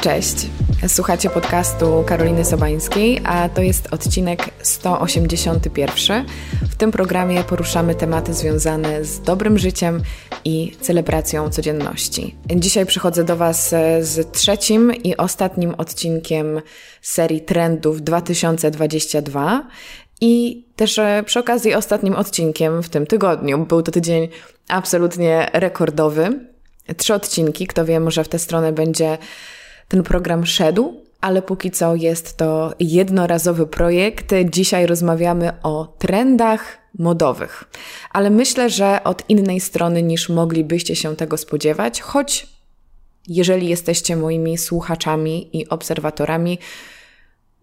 Cześć. Słuchacie podcastu Karoliny Sobańskiej, a to jest odcinek 181. W tym programie poruszamy tematy związane z dobrym życiem i celebracją codzienności. Dzisiaj przychodzę do Was z trzecim i ostatnim odcinkiem serii Trendów 2022 i też e, przy okazji ostatnim odcinkiem w tym tygodniu. Był to tydzień absolutnie rekordowy. Trzy odcinki, kto wie, może w tę stronę będzie ten program szedł, ale póki co jest to jednorazowy projekt. Dzisiaj rozmawiamy o trendach modowych, ale myślę, że od innej strony niż moglibyście się tego spodziewać, choć jeżeli jesteście moimi słuchaczami i obserwatorami,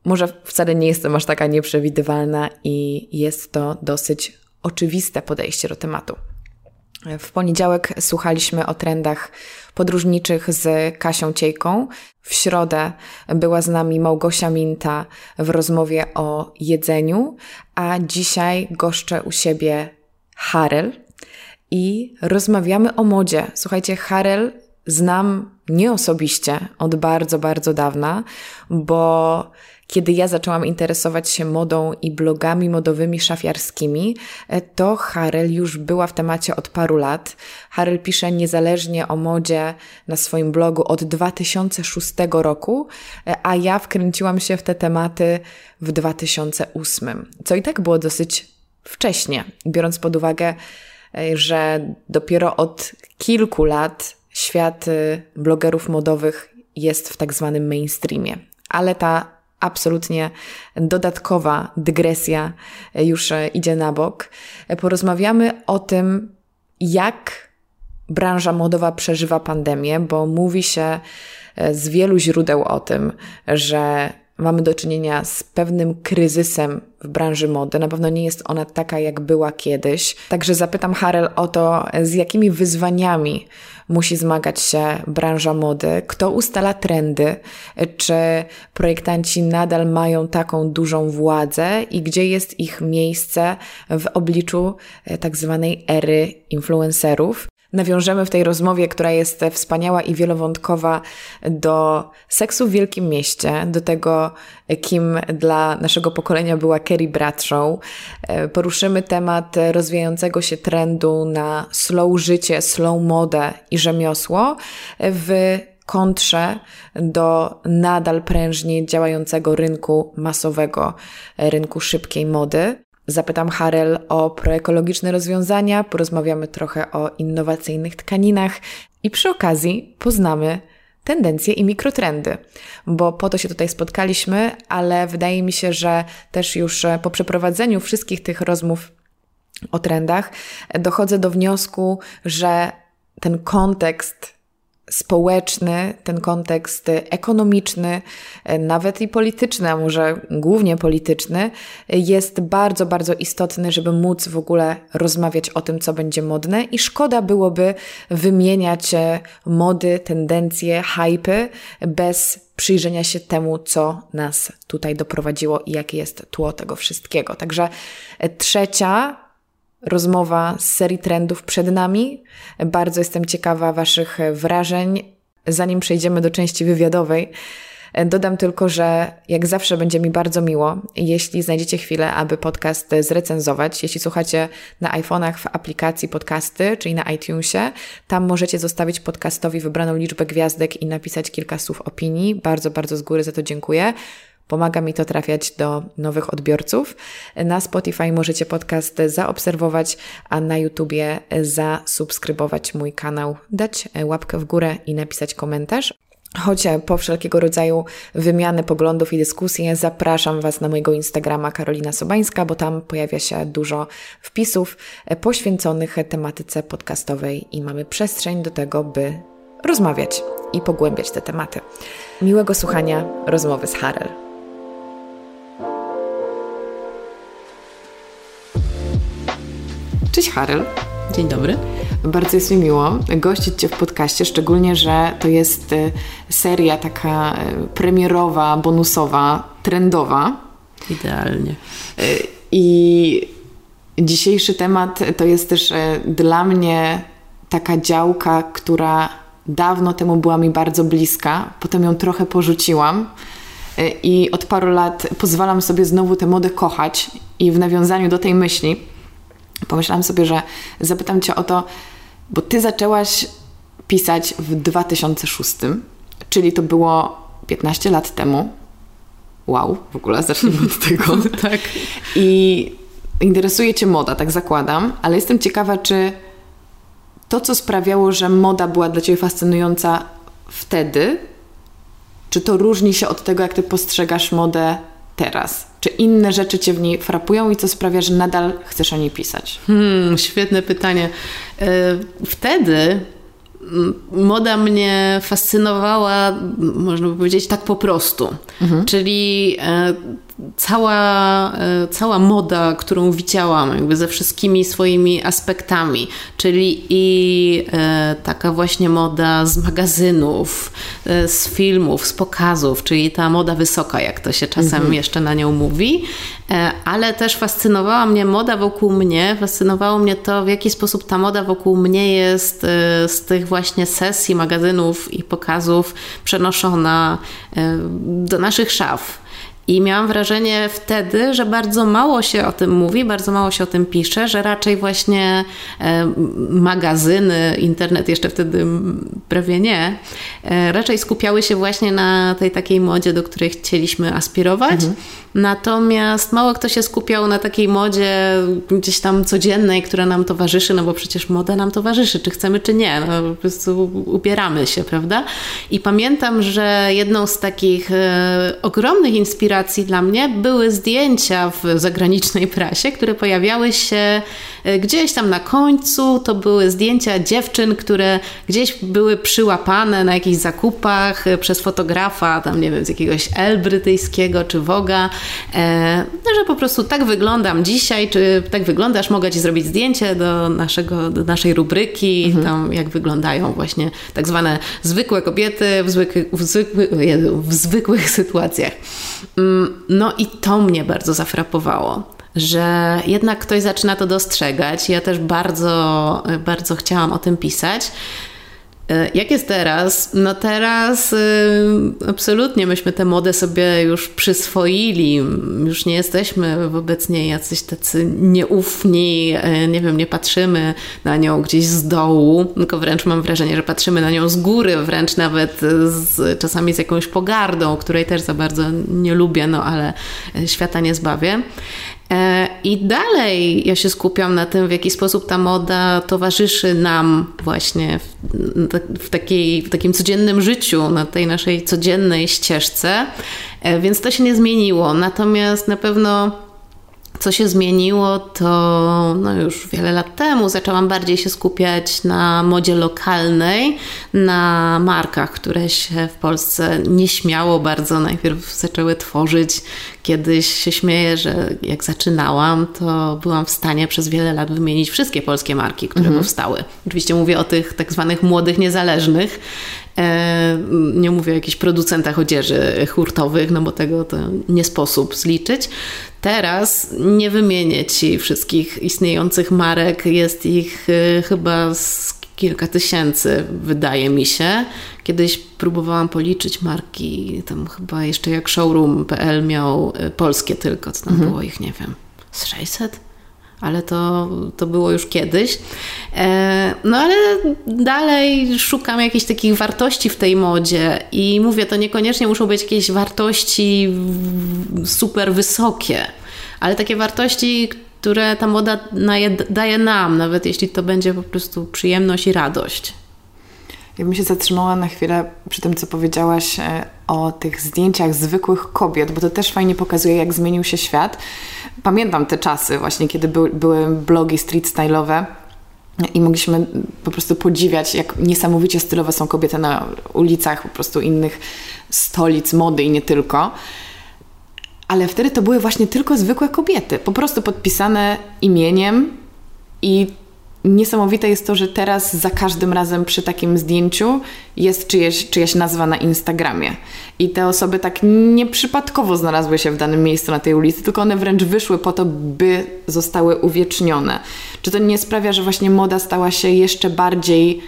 może wcale nie jestem aż taka nieprzewidywalna i jest to dosyć oczywiste podejście do tematu. W poniedziałek słuchaliśmy o trendach podróżniczych z Kasią Ciejką. W środę była z nami Małgosia Minta w rozmowie o jedzeniu, a dzisiaj goszczę u siebie Harel i rozmawiamy o modzie. Słuchajcie, Harel znam nie osobiście od bardzo, bardzo dawna, bo kiedy ja zaczęłam interesować się modą i blogami modowymi szafiarskimi, e, to Harel już była w temacie od paru lat. Harel pisze niezależnie o modzie na swoim blogu od 2006 roku, e, a ja wkręciłam się w te tematy w 2008, co i tak było dosyć wcześnie, biorąc pod uwagę, e, że dopiero od kilku lat świat blogerów modowych jest w tak zwanym mainstreamie. Ale ta absolutnie dodatkowa dygresja już idzie na bok. Porozmawiamy o tym, jak branża modowa przeżywa pandemię, bo mówi się z wielu źródeł o tym, że mamy do czynienia z pewnym kryzysem w branży mody. Na pewno nie jest ona taka, jak była kiedyś. Także zapytam Harel o to, z jakimi wyzwaniami musi zmagać się branża mody, kto ustala trendy, czy projektanci nadal mają taką dużą władzę i gdzie jest ich miejsce w obliczu e, tak zwanej ery influencerów. Nawiążemy w tej rozmowie, która jest wspaniała i wielowątkowa, do seksu w wielkim mieście, do tego, kim dla naszego pokolenia była Kerry Bradshaw. E, poruszymy temat rozwijającego się trendu na slow życie, slow modę i rzemiosło w kontrze do nadal prężnie działającego rynku masowego, rynku szybkiej mody. Zapytam Harel o proekologiczne rozwiązania, porozmawiamy trochę o innowacyjnych tkaninach i przy okazji poznamy tendencje i mikrotrendy, bo po to się tutaj spotkaliśmy, ale wydaje mi się, że też już po przeprowadzeniu wszystkich tych rozmów o trendach dochodzę do wniosku, że ten kontekst społeczny, ten kontekst ekonomiczny, nawet i polityczny, a może głównie polityczny, jest bardzo, bardzo istotny, żeby móc w ogóle rozmawiać o tym, co będzie modne, i szkoda byłoby wymieniać mody, tendencje, hypy bez przyjrzenia się temu, co nas tutaj doprowadziło i jakie jest tło tego wszystkiego. Także trzecia rozmowa z serii trendów przed nami. Bardzo jestem ciekawa Waszych wrażeń. Zanim przejdziemy do części wywiadowej, Dodam tylko, że jak zawsze będzie mi bardzo miło, jeśli znajdziecie chwilę, aby podcast zrecenzować. Jeśli słuchacie na iPhone'ach w aplikacji podcasty, czyli na iTunesie, tam możecie zostawić podcastowi wybraną liczbę gwiazdek i napisać kilka słów opinii. Bardzo, bardzo z góry za to dziękuję. Pomaga mi to trafiać do nowych odbiorców. Na Spotify możecie podcast zaobserwować, a na YouTubie zasubskrybować mój kanał, dać łapkę w górę i napisać komentarz. Choć po wszelkiego rodzaju wymiany poglądów i dyskusje zapraszam Was na mojego Instagrama Karolina Sobańska, bo tam pojawia się dużo wpisów poświęconych tematyce podcastowej i mamy przestrzeń do tego, by rozmawiać i pogłębiać te tematy. Miłego słuchania rozmowy z Harel. Cześć Harel. Dzień dobry. Bardzo jest mi miło gościć Cię w podcaście, szczególnie, że to jest e, seria taka e, premierowa, bonusowa, trendowa. Idealnie. E, I dzisiejszy temat to jest też dla mnie taka działka, która dawno temu była mi bardzo bliska, potem ją trochę porzuciłam y, i od paru lat pozwalam sobie znowu tę modę kochać i w nawiązaniu do tej myśli pomyślałam sobie, że zapytam Cię o to, bo Ty zaczęłaś pisać w 2006, czyli to było 15 lat temu. Wow, w ogóle zacznijmy od tego. tak. I interesuje Cię moda, tak zakładam, ale jestem ciekawa, czy to, co sprawiało, że moda była dla Ciebie fascynująca wtedy, czy to różni się od tego, jak Ty postrzegasz modę teraz? Czy inne rzeczy Cię w niej frapują i co sprawia, że nadal chcesz o niej pisać? Hmm, świetne pytanie. E, wtedy moda mnie fascynowała, można by powiedzieć, tak po prostu. Mhm. Czyli e, cała, e, cała moda, którą widziałam, jakby ze wszystkimi swoimi aspektami, czyli i e, taka właśnie moda z magazynów, e, z filmów, z pokazów, czyli ta moda wysoka, jak to się czasem mhm. jeszcze na nią mówi, ale też fascynowała mnie moda wokół mnie, fascynowało mnie to, w jaki sposób ta moda wokół mnie jest z tych właśnie sesji, magazynów i pokazów przenoszona do naszych szaf. I miałam wrażenie wtedy, że bardzo mało się o tym mówi, bardzo mało się o tym pisze, że raczej właśnie e, magazyny, internet jeszcze wtedy prawie nie, e, raczej skupiały się właśnie na tej takiej modzie, do której chcieliśmy aspirować. Mhm. Natomiast mało kto się skupiał na takiej modzie gdzieś tam codziennej, która nam towarzyszy, no bo przecież moda nam towarzyszy, czy chcemy, czy nie. No, po prostu ubieramy się, prawda? I pamiętam, że jedną z takich e, ogromnych inspiracji dla mnie były zdjęcia w zagranicznej prasie, które pojawiały się e, gdzieś tam na końcu. To były zdjęcia dziewczyn, które gdzieś były przyłapane na jakichś zakupach e, przez fotografa, tam nie wiem, z jakiegoś L brytyjskiego czy Woga że po prostu tak wyglądam dzisiaj, czy tak wyglądasz, mogę Ci zrobić zdjęcie do, naszego, do naszej rubryki, mhm. tam jak wyglądają właśnie tak zwane zwykłe kobiety w, zwyk, w, zwykły, w zwykłych sytuacjach. Mm, no i to mnie bardzo zafrapowało że jednak ktoś zaczyna to dostrzegać. Ja też bardzo, bardzo chciałam o tym pisać. E, jak jest teraz? No teraz y, absolutnie myśmy tę modę sobie już przyswoili. Już nie jesteśmy wobec niej jacyś tacy nieufni, e, nie wiem, nie patrzymy na nią gdzieś z dołu, tylko wręcz mam wrażenie, że patrzymy na nią z góry, wręcz nawet z, czasami z jakąś pogardą, której też za bardzo nie lubię, no ale świata nie zbawię. E, I dalej ja się skupiam na tym, w jaki sposób ta moda towarzyszy nam właśnie w, w, takiej, w takim codziennym życiu, na tej naszej codziennej ścieżce, e, więc to się nie zmieniło. Natomiast na pewno co się zmieniło, to no już wiele lat temu zaczęłam bardziej się skupiać na modzie lokalnej, na markach, które się w Polsce nieśmiało bardzo najpierw zaczęły tworzyć. Kiedyś się śmieję, że jak zaczynałam, to byłam w stanie przez wiele lat wymienić wszystkie polskie marki, które mhm. powstały. Oczywiście mówię o tych tak zwanych młodych niezależnych, nie mówię o jakichś producentach odzieży hurtowych, no bo tego to nie sposób zliczyć. Teraz nie wymienię Ci wszystkich istniejących marek, jest ich y, chyba z kilka tysięcy, wydaje mi się. Kiedyś próbowałam policzyć marki, tam chyba jeszcze jak showroom.pl miał y, polskie tylko, co tam mhm. było ich, nie wiem, z 600? Ale to, to było już kiedyś. E, no ale dalej szukam jakichś takich wartości w tej modzie i mówię, to niekoniecznie muszą być jakieś wartości super wysokie, ale takie wartości, które ta moda daje nam, nawet jeśli to będzie po prostu przyjemność i radość. Ja bym się zatrzymała na chwilę przy tym, co powiedziałaś e, o tych zdjęciach zwykłych kobiet, bo to też fajnie pokazuje, jak zmienił się świat. Pamiętam te czasy właśnie, kiedy by, były blogi street style'owe i mogliśmy po prostu podziwiać, jak niesamowicie stylowe są kobiety na ulicach po prostu innych stolic mody i nie tylko. Ale wtedy to były właśnie tylko zwykłe kobiety, po prostu podpisane imieniem i niesamowite jest to, że teraz za każdym razem przy takim zdjęciu jest czyjeś, czyjaś nazwa na Instagramie. I te osoby tak nieprzypadkowo znalazły się w danym miejscu na tej ulicy, tylko one wręcz wyszły po to, by zostały uwiecznione. Czy to nie sprawia, że właśnie moda stała się jeszcze bardziej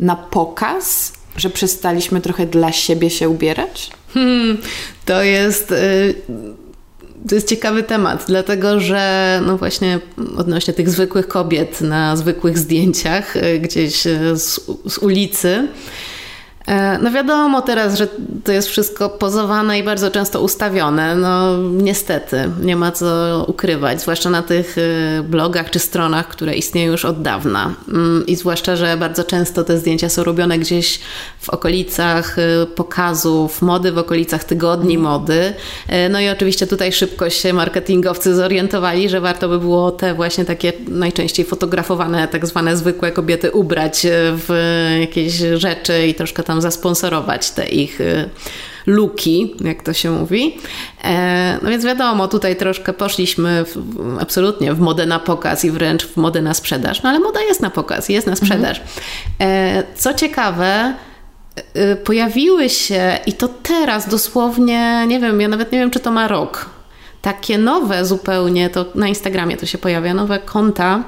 na pokaz, że przestaliśmy trochę dla siebie się ubierać? Hmm, to jest. Y, to jest ciekawy temat, dlatego że no właśnie odnośnie tych zwykłych kobiet na zwykłych zdjęciach y, gdzieś y, z, z ulicy, E, no wiadomo teraz, że to jest wszystko pozowane i bardzo często ustawione. No niestety, nie ma co ukrywać, zwłaszcza na tych e, blogach czy stronach, które istnieją już od dawna. Mm, I zwłaszcza, że bardzo często te zdjęcia są robione gdzieś w okolicach e, pokazów mody, w okolicach tygodni mody. No i oczywiście tutaj szybko się marketingowcy zorientowali, że warto by było te właśnie takie najczęściej fotografowane, tak zwane zwykłe kobiety ubrać w jakieś rzeczy i troszkę tam zasponsorować te ich y, luki, jak to się mówi. E, no więc wiadomo, tutaj troszkę poszliśmy w, absolutnie w modę na pokaz i wręcz w modę na sprzedaż, no ale moda jest na pokaz, jest na sprzedaż. Mhm. Co ciekawe, y, pojawiły się i to teraz dosłownie, nie wiem, ja nawet nie wiem, czy to ma rok takie nowe zupełnie, to na Instagramie to się pojawia, nowe konta,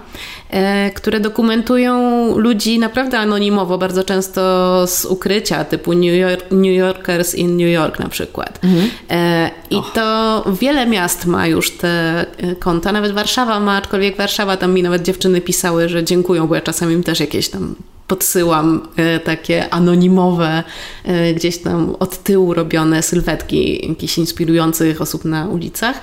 e, które dokumentują ludzi naprawdę anonimowo, bardzo często z ukrycia, typu New, York, New Yorkers in New York na przykład. Mhm. E, I oh. to wiele miast ma już te konta, nawet Warszawa ma, aczkolwiek Warszawa, tam mi nawet dziewczyny pisały, że dziękują, bo ja czasami im też jakieś tam podsyłam e, takie anonimowe, e, gdzieś tam od tyłu robione sylwetki jakichś inspirujących osób na ulicach,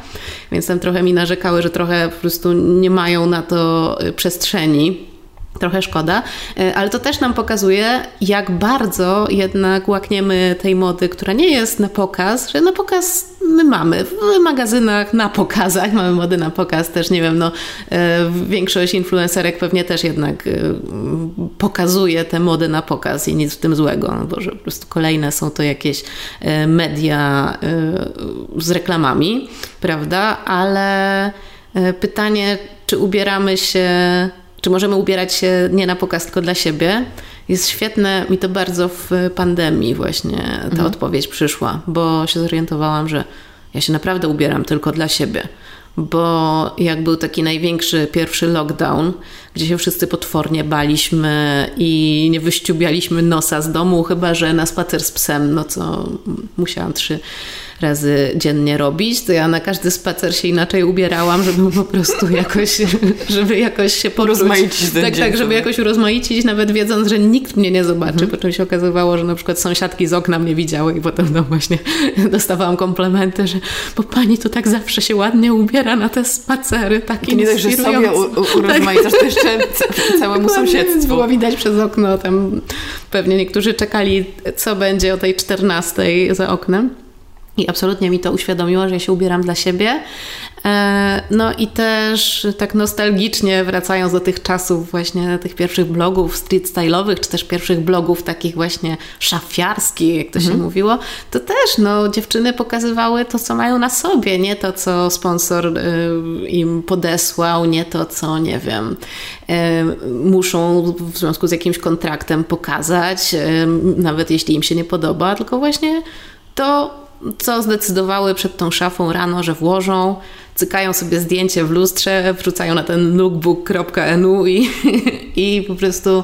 więc tam trochę mi narzekały, że trochę po prostu nie mają na to e, przestrzeni Trochę szkoda, e, ale to też nam pokazuje, jak bardzo jednak łakniemy tej mody, która nie jest na pokaz, że na pokaz my mamy. W magazynach, na pokazach, mamy mody na pokaz też, nie wiem, no e, większość influencerek pewnie też jednak e, pokazuje te mody na pokaz i nic w tym złego, no bo że po prostu kolejne są to jakieś media z reklamami, prawda, ale pytanie, czy ubieramy się czy możemy ubierać się nie na pokaz, tylko dla siebie, jest świetne. Mi to bardzo w pandemii właśnie ta mhm. odpowiedź przyszła, bo się zorientowałam, że ja się naprawdę ubieram tylko dla siebie. Bo jak był taki największy pierwszy lockdown, gdzie się wszyscy potwornie baliśmy i nie wyściubialiśmy nosa z domu, chyba że na spacer z psem, no co musiałam trzy razy dziennie robić, to ja na każdy spacer się inaczej ubierałam, żeby po prostu jakoś, żeby jakoś się ten Tak, tak, żeby jakoś urozmaicić, nawet wiedząc, że nikt mnie nie zobaczy, mhm. po czym się okazywało, że na przykład sąsiadki z okna mnie widziały i potem no właśnie dostawałam komplementy, że bo pani to tak zawsze się ładnie ubiera na te spacery, takie nie dość, że sobie urozmaicasz, to jeszcze całemu sąsiedztwu. Było widać przez okno, tam pewnie niektórzy czekali, co będzie o tej 14 za oknem. I absolutnie mi to uświadomiło, że ja się ubieram dla siebie. E, no i też tak nostalgicznie wracając do tych czasów właśnie tych pierwszych blogów street style'owych, czy też pierwszych blogów takich właśnie szafiarskich, jak to się mhm. mówiło, to też no, dziewczyny pokazywały to, co mają na sobie, nie to, co sponsor y, im podesłał, nie to, co nie wiem, y, muszą w związku z jakimś kontraktem pokazać, y, nawet jeśli im się nie podoba, tylko właśnie to co zdecydowały przed tą szafą rano, że włożą, cykają sobie zdjęcie w lustrze, wrzucają na ten lookbook.nu i, i po prostu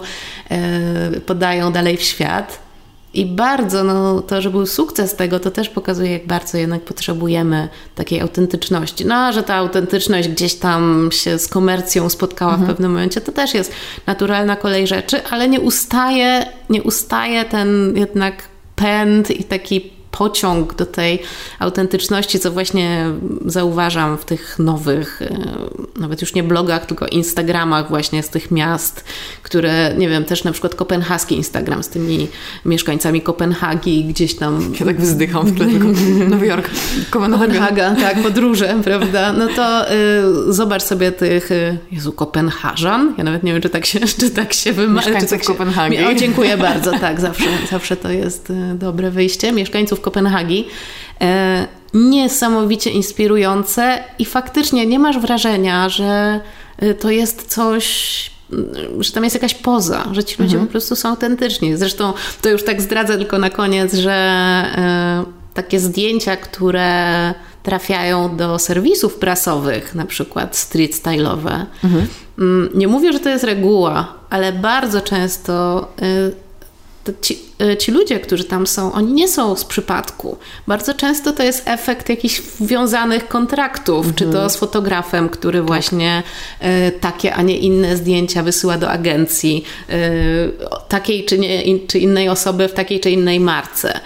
e, podają dalej w świat. I bardzo, no, to, że był sukces tego, to też pokazuje, jak bardzo jednak potrzebujemy takiej autentyczności. No, że ta autentyczność gdzieś tam się z komercją spotkała mhm. w pewnym momencie, to też jest naturalna kolej rzeczy, ale nie ustaje, nie ustaje ten jednak pęd i taki pociąg do tej autentyczności, co właśnie zauważam w tych nowych, e, nawet już nie blogach, tylko Instagramach właśnie z tych miast, które, nie wiem, też na przykład kopenhaski Instagram z tymi mieszkańcami Kopenhagi gdzieś tam. Ja tak wzdycham w tle, Nowy Jork, Kopenhaga, tak, podróże, prawda? No to y, zobacz sobie tych, y, Jezu, Kopenhażan, ja nawet nie wiem, czy tak się, czy tak się wymawia. Mieszkańców tak Kopenhagi. O, dziękuję bardzo, tak, zawsze, zawsze to jest y, dobre wyjście. Mieszkańców Kopenhagi. E, niesamowicie inspirujące i faktycznie nie masz wrażenia, że e, to jest coś mm, że tam jest jakaś poza, że ci ludzie mhm. po prostu są autentyczni. Zresztą to już tak zdradzę tylko na koniec, że e, takie zdjęcia, które trafiają do serwisów prasowych, na przykład street style'owe. Mhm. Mm, nie mówię, że to jest reguła, ale bardzo często e, ci, ludzie, którzy tam są, oni nie są z przypadku. Bardzo często to jest efekt jakichś wiązanych kontraktów, mhm. czy to mhm. z fotografem, który tak. właśnie e, takie, a nie inne zdjęcia wysyła do agencji e, takiej czy, nie, in, czy innej osoby w takiej czy innej marce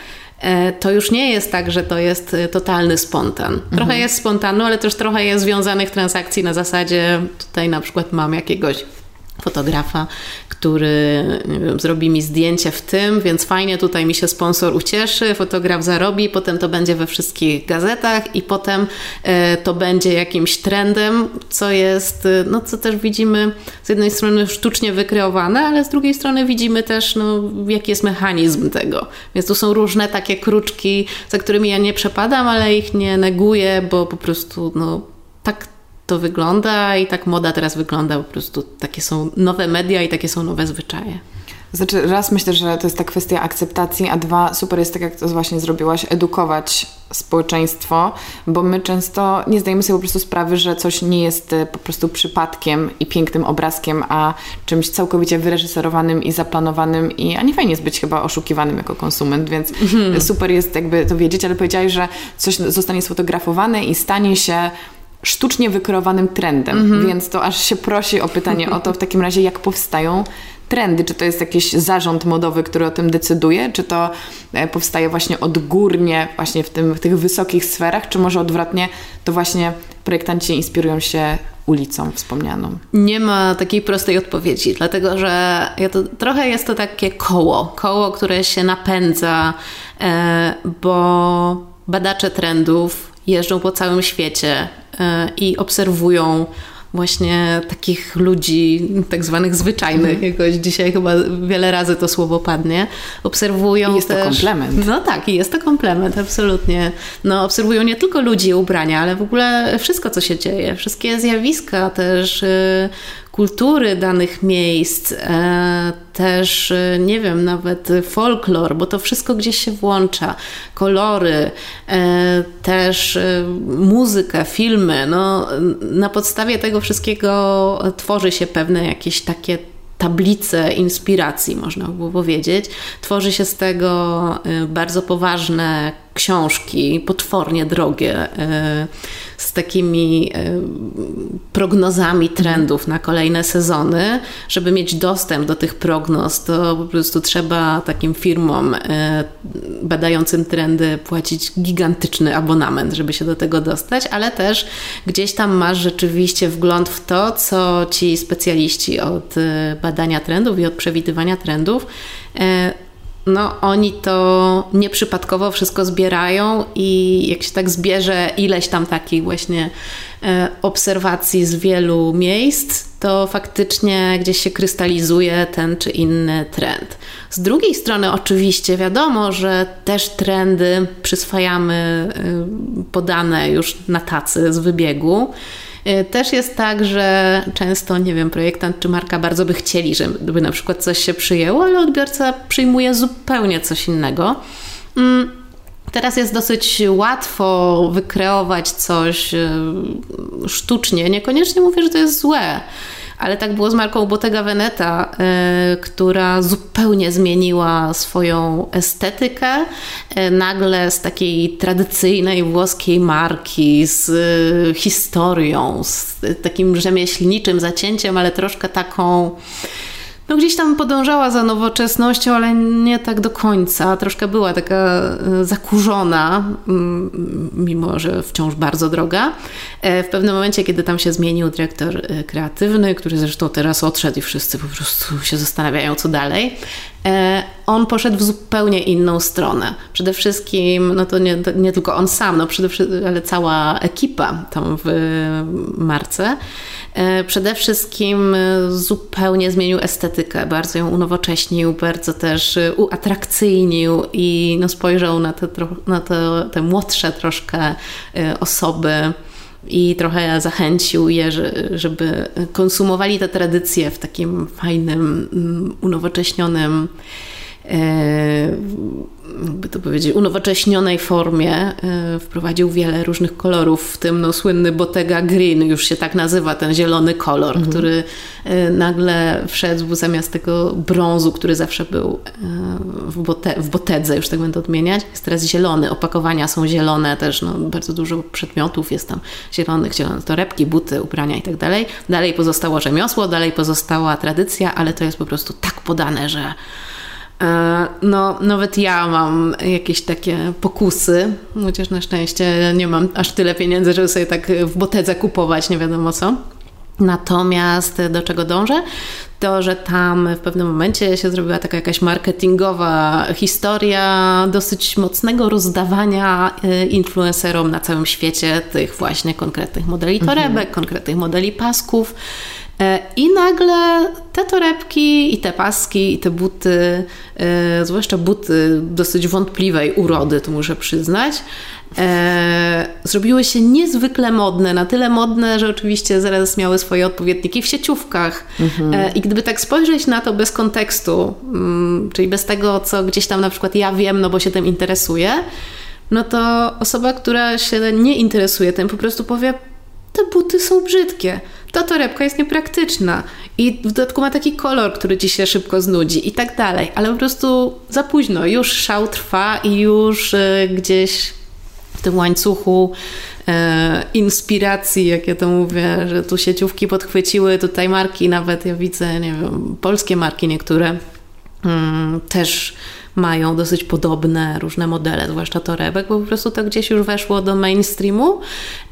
to już nie jest tak, że to jest totalny spontan. Trochę mhm. jest spontanu, ale też trochę jest związanych transakcji na zasadzie tutaj na przykład mam jakiegoś fotografa, który wiem, zrobi mi zdjęcie w tym, więc fajnie tutaj mi się sponsor ucieszy, fotograf zarobi, potem to będzie we wszystkich gazetach i potem e, to będzie jakimś trendem, co jest, e, no co też widzimy z jednej strony sztucznie wykreowane, ale z drugiej strony widzimy też, no, jaki jest mechanizm tego. Więc tu są różne takie kruczki, za którymi ja nie przepadam, ale ich nie neguję, bo po prostu no, tak to wygląda i tak moda teraz wygląda. Po prostu takie są nowe media i takie są nowe zwyczaje. Znaczy, raz myślę, że to jest ta kwestia akceptacji, a dwa, super jest tak, jak to właśnie zrobiłaś, edukować społeczeństwo, bo my często nie zdajemy sobie po prostu sprawy, że coś nie jest e, po prostu przypadkiem i pięknym obrazkiem, a czymś całkowicie wyreżyserowanym i zaplanowanym i a nie fajnie jest być chyba oszukiwanym jako konsument, więc mhm. super jest jakby to wiedzieć, ale powiedziałeś, że coś zostanie sfotografowane i stanie się sztucznie wykreowanym trendem, mm -hmm. więc to aż się prosi o pytanie o to w takim razie, jak powstają trendy? Czy to jest jakiś zarząd modowy, który o tym decyduje? Czy to e, powstaje właśnie odgórnie, właśnie w, tym, w tych wysokich sferach? Czy może odwrotnie, to właśnie projektanci inspirują się ulicą wspomnianą? Nie ma takiej prostej odpowiedzi, dlatego że ja to, trochę jest to takie koło, koło, które się napędza, e, bo badacze trendów jeżdżą po całym świecie e, i obserwują właśnie takich ludzi tak zwanych zwyczajnych, mm. jakoś dzisiaj chyba wiele razy to słowo padnie, obserwują I jest też... to komplement. No tak, i jest to komplement, absolutnie. No obserwują nie tylko ludzi ubrania, ale w ogóle wszystko, co się dzieje, wszystkie zjawiska też, y, kultury danych miejsc, e, też, e, nie wiem, nawet folklor, bo to wszystko gdzieś się włącza, kolory, e, też muzykę, filmy. No, na podstawie tego wszystkiego tworzy się pewne jakieś takie tablice inspiracji, można by powiedzieć. Tworzy się z tego bardzo poważne książki, potwornie drogie, z takimi e, prognozami trendów na kolejne sezony. Żeby mieć dostęp do tych prognoz, to po prostu trzeba takim firmom e, badającym trendy płacić gigantyczny abonament, żeby się do tego dostać, ale też gdzieś tam masz rzeczywiście wgląd w to, co ci specjaliści od e, badania trendów i od przewidywania trendów no, oni to nieprzypadkowo wszystko zbierają i jak się tak zbierze ileś tam takich właśnie e, obserwacji z wielu miejsc, to faktycznie gdzieś się krystalizuje ten czy inny trend. Z drugiej strony, oczywiście, wiadomo, że też trendy przyswajamy e, podane już na tacy z wybiegu. Y, też jest tak, że często, nie wiem, projektant czy marka bardzo by chcieli, żeby na przykład coś się przyjęło, ale odbiorca przyjmuje zupełnie coś innego. Mm, teraz jest dosyć łatwo wykreować coś y, sztucznie. Niekoniecznie mówię, że to jest złe ale tak było z marką Bottega Veneta, y, która zupełnie zmieniła swoją estetykę. Y, nagle z takiej tradycyjnej włoskiej marki, z y, historią, z takim rzemieślniczym zacięciem, ale troszkę taką no gdzieś tam podążała za nowoczesnością, ale nie tak do końca. Troszkę była taka e, zakurzona, mm, mimo że wciąż bardzo droga. E, w pewnym momencie, kiedy tam się zmienił dyrektor e, kreatywny, który zresztą teraz odszedł i wszyscy po prostu się zastanawiają, co dalej, on poszedł w zupełnie inną stronę. Przede wszystkim, no to nie, nie tylko on sam, no przede wszystkim, ale cała ekipa tam w marce. E, przede wszystkim e, zupełnie zmienił estetykę, bardzo ją unowocześnił, bardzo też e, uatrakcyjnił i no spojrzał na te, na te, te młodsze troszkę osoby i trochę zachęcił je, żeby konsumowali te tradycje w takim fajnym, mm, unowocześnionym jakby to powiedzieć, unowocześnionej formie e, wprowadził wiele różnych kolorów, w tym no, słynny Bottega Green, już się tak nazywa ten zielony kolor, mhm. który e, nagle wszedł zamiast tego brązu, który zawsze był e, w, bote, w botedze, już tak będę odmieniać, jest teraz zielony. Opakowania są zielone też, no, bardzo dużo przedmiotów jest tam zielonych, zielone torebki, buty, ubrania i tak dalej. Dalej pozostało rzemiosło, dalej pozostała tradycja, ale to jest po prostu tak podane, że E, no, nawet ja mam jakieś takie pokusy, chociaż na szczęście nie mam aż tyle pieniędzy, żeby sobie tak w botedze kupować, nie wiadomo co. Natomiast do czego dążę? To, że tam w pewnym momencie się zrobiła taka jakaś marketingowa historia dosyć mocnego rozdawania e, influencerom na całym świecie tych właśnie konkretnych modeli torebek, mhm. konkretnych modeli pasków. E, I nagle te torebki i te paski i te buty, e, zwłaszcza buty dosyć wątpliwej urody, to muszę przyznać, e, zrobiły się niezwykle modne, na tyle modne, że oczywiście zaraz miały swoje odpowiedniki w sieciówkach. Mhm. I gdyby tak spojrzeć na to bez kontekstu, mm, czyli bez tego, co gdzieś tam na przykład ja wiem, no bo się tym interesuję, no to osoba, która się nie interesuje tym, po prostu powie, te buty są brzydkie. Ta torebka jest niepraktyczna i w dodatku ma taki kolor, który ci się szybko znudzi i tak dalej, ale po prostu za późno, już szał trwa i już y, gdzieś w tym łańcuchu e, inspiracji, jak ja to mówię, że tu sieciówki podchwyciły, tutaj marki, nawet. Ja widzę, nie wiem, polskie marki niektóre mm, też mają dosyć podobne różne modele, zwłaszcza torebek, bo po prostu to gdzieś już weszło do mainstreamu,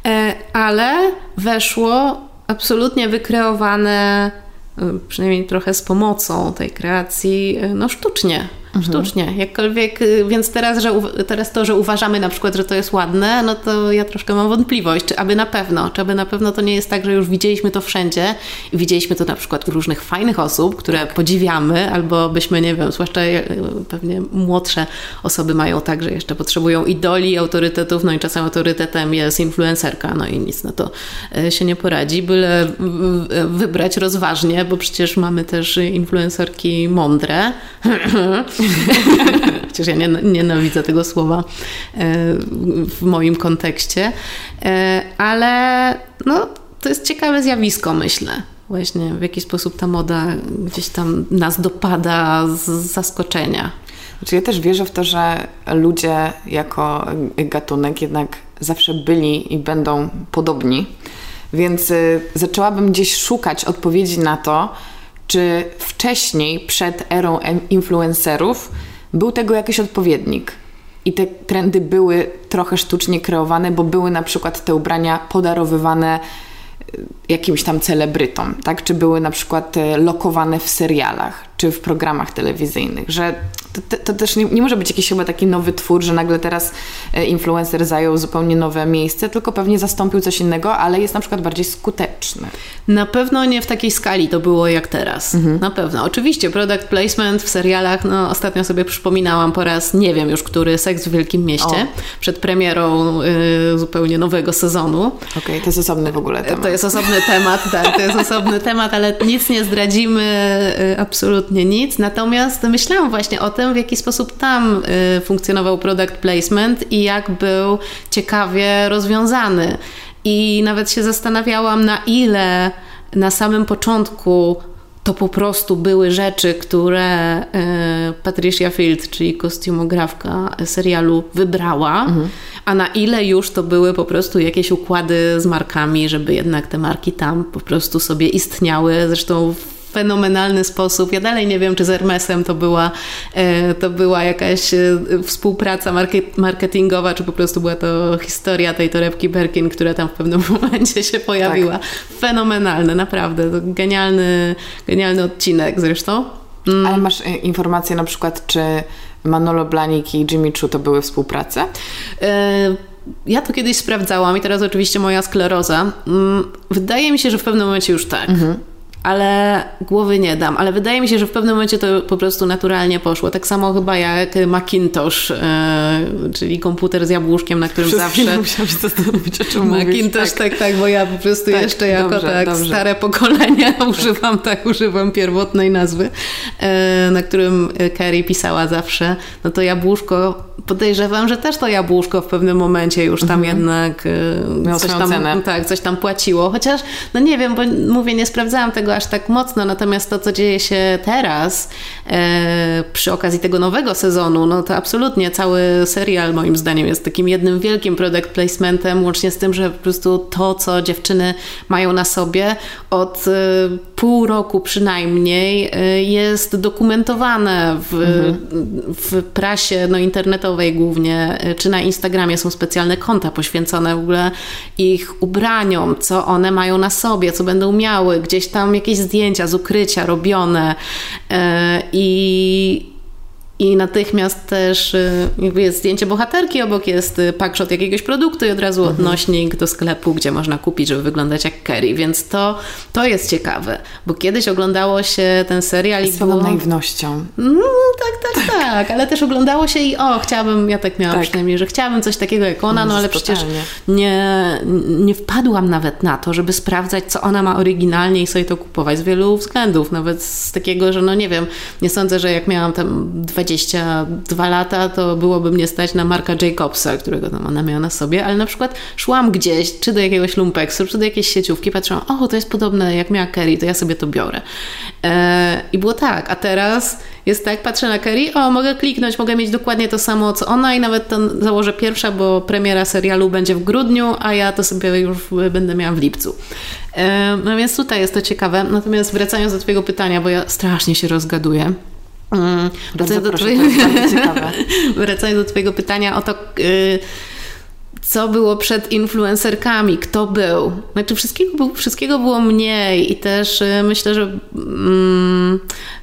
e, ale weszło absolutnie wykreowane, y, przynajmniej trochę z pomocą tej kreacji, y, no sztucznie. Mhm. Sztucznie, jakkolwiek, y, więc teraz, że, teraz to, że uważamy na przykład, że to jest ładne, no to ja troszkę mam wątpliwość, czy aby na pewno, czy aby na pewno to nie jest tak, że już widzieliśmy to wszędzie i widzieliśmy to na przykład u różnych fajnych osób, które tak. podziwiamy, albo byśmy, nie wiem, zwłaszcza pewnie młodsze osoby mają tak, że jeszcze potrzebują idoli, autorytetów, no i czasem autorytetem jest influencerka, no i nic na to e, się nie poradzi, byle wybrać rozważnie, bo przecież mamy też influencerki mądre, Chociaż ja nie, nienawidzę tego słowa e, w moim kontekście. E, ale no, to jest ciekawe zjawisko, myślę. Właśnie w jaki sposób ta moda gdzieś tam nas dopada z zaskoczenia. Znaczy ja też wierzę w to, że ludzie jako gatunek jednak zawsze byli i będą podobni. Więc y, zaczęłabym gdzieś szukać odpowiedzi na to, czy wcześniej, przed erą influencerów, był tego jakiś odpowiednik. I te trendy były trochę sztucznie kreowane, bo były na przykład te ubrania podarowywane y, jakimś tam celebrytom, tak? Czy były na przykład y, lokowane w serialach, czy w programach telewizyjnych, że to, to, też nie, nie, może być jakiś chyba taki nowy twór, że nagle teraz e, influencer zajął zupełnie nowe miejsce, tylko pewnie zastąpił coś innego, ale jest na przykład bardziej skuteczny. Na pewno nie w takiej skali to było jak teraz. Mhm. Na pewno. Oczywiście product placement w serialach, no ostatnio sobie przypominałam po raz, nie wiem już który, Seks w Wielkim Mieście, o. przed premierą y, zupełnie nowego sezonu. Okej, okay, to jest osobny w ogóle temat. To jest osobny temat, tak, to jest osobny temat, ale nic nie zdradzimy, y, absolutnie nic. Natomiast myślałam właśnie o tym, w jaki sposób tam y, funkcjonował product placement i jak był ciekawie rozwiązany. I nawet się zastanawiałam, na ile na samym początku to po prostu były rzeczy, które y, Patricia Field, czyli kostiumografka serialu, wybrała, mhm. a na ile już to były po prostu jakieś układy z markami, żeby jednak te marki tam po prostu sobie istniały. Zresztą fenomenalny sposób. Ja dalej nie wiem, czy z Hermesem to była, e, to była jakaś e, współpraca marketingowa, czy po prostu była to historia tej torebki Berkin, która tam w pewnym momencie się pojawiła. Tak. Fenomenalne, naprawdę. To genialny, genialny odcinek zresztą. Mm. Ale masz e, informacje na przykład, czy Manolo Blanik i Jimmy Choo to były współprace? ja to kiedyś sprawdzałam i teraz oczywiście moja skleroza. Mm, wydaje mi się, że w pewnym momencie już tak. Mhm ale głowy nie dam. Ale wydaje mi się, że w pewnym momencie to po prostu naturalnie poszło. Tak samo chyba jak Macintosh, e, czyli komputer z jabłuszkiem, na którym Przez zawsze... musiałam się zastanowić, o czym Macintosh, tak. tak, tak, bo ja po prostu Tak, jeszcze jako dobrze, tak dobrze. stare pokolenie używam, tak, używam pierwotnej nazwy, e, na którym Carrie pisała zawsze. No to jabłuszko, podejrzewam, że też to jabłuszko w pewnym momencie już tam jednak e, coś tam, cenę. tak, coś tam płaciło. Chociaż, no nie wiem, bo mówię, nie sprawdzałam tego aż tak mocno, natomiast to, co dzieje się teraz e, przy okazji tego nowego sezonu, no to absolutnie cały serial moim zdaniem jest takim jednym wielkim product placementem, łącznie z tym, że po prostu to, co dziewczyny mają na sobie od e, pół roku przynajmniej e, jest dokumentowane w, w prasie no, internetowej głównie, e, czy na Instagramie są specjalne konta poświęcone w ogóle ich ubraniom, co one mają na sobie, co będą miały, gdzieś tam jakieś zdjęcia z ukrycia robione e, i i natychmiast też y, jest zdjęcie bohaterki, obok jest y, packshot jakiegoś produktu i od razu Mhm. odnośnik do sklepu, gdzie można kupić, żeby wyglądać jak Kerry. Więc to, to jest ciekawe, bo kiedyś oglądało się ten serial i Z było... naiwnością. Mm, tak, tak, tak, ale też oglądało się i o, chciałabym, ja tak miałam Tak. przynajmniej, że chciałabym coś takiego jak ona, no Jezus, ale przecież totalnie. nie, nie wpadłam nawet na to, żeby sprawdzać, co ona ma oryginalnie i sobie to kupować z wielu względów. Nawet z takiego, że no nie wiem, nie sądzę, że jak miałam tam 22 lata, to byłoby mnie stać na Marka Jacobsa, którego tam ona miała na sobie, ale na przykład szłam gdzieś, czy do jakiegoś lumpeksu, czy do jakiejś sieciówki, patrzyłam, o, to jest podobne jak miała Kerry, to ja sobie to biorę. E, I było tak, a teraz jest tak, patrzę na Kerry, o, mogę kliknąć, mogę mieć dokładnie to samo, co ona i nawet to założę pierwsza, bo premiera serialu będzie w grudniu, a ja to sobie już będę miała w lipcu. E, No więc tutaj jest to ciekawe. Natomiast wracając do Twojego pytania, bo ja strasznie się rozgaduję. Mm, Wracając do, proszę, wracając do Twojego pytania o to, y, co było przed influencerkami, kto był. Znaczy wszystkiego, był, wszystkiego było mniej i też y, myślę, że mm,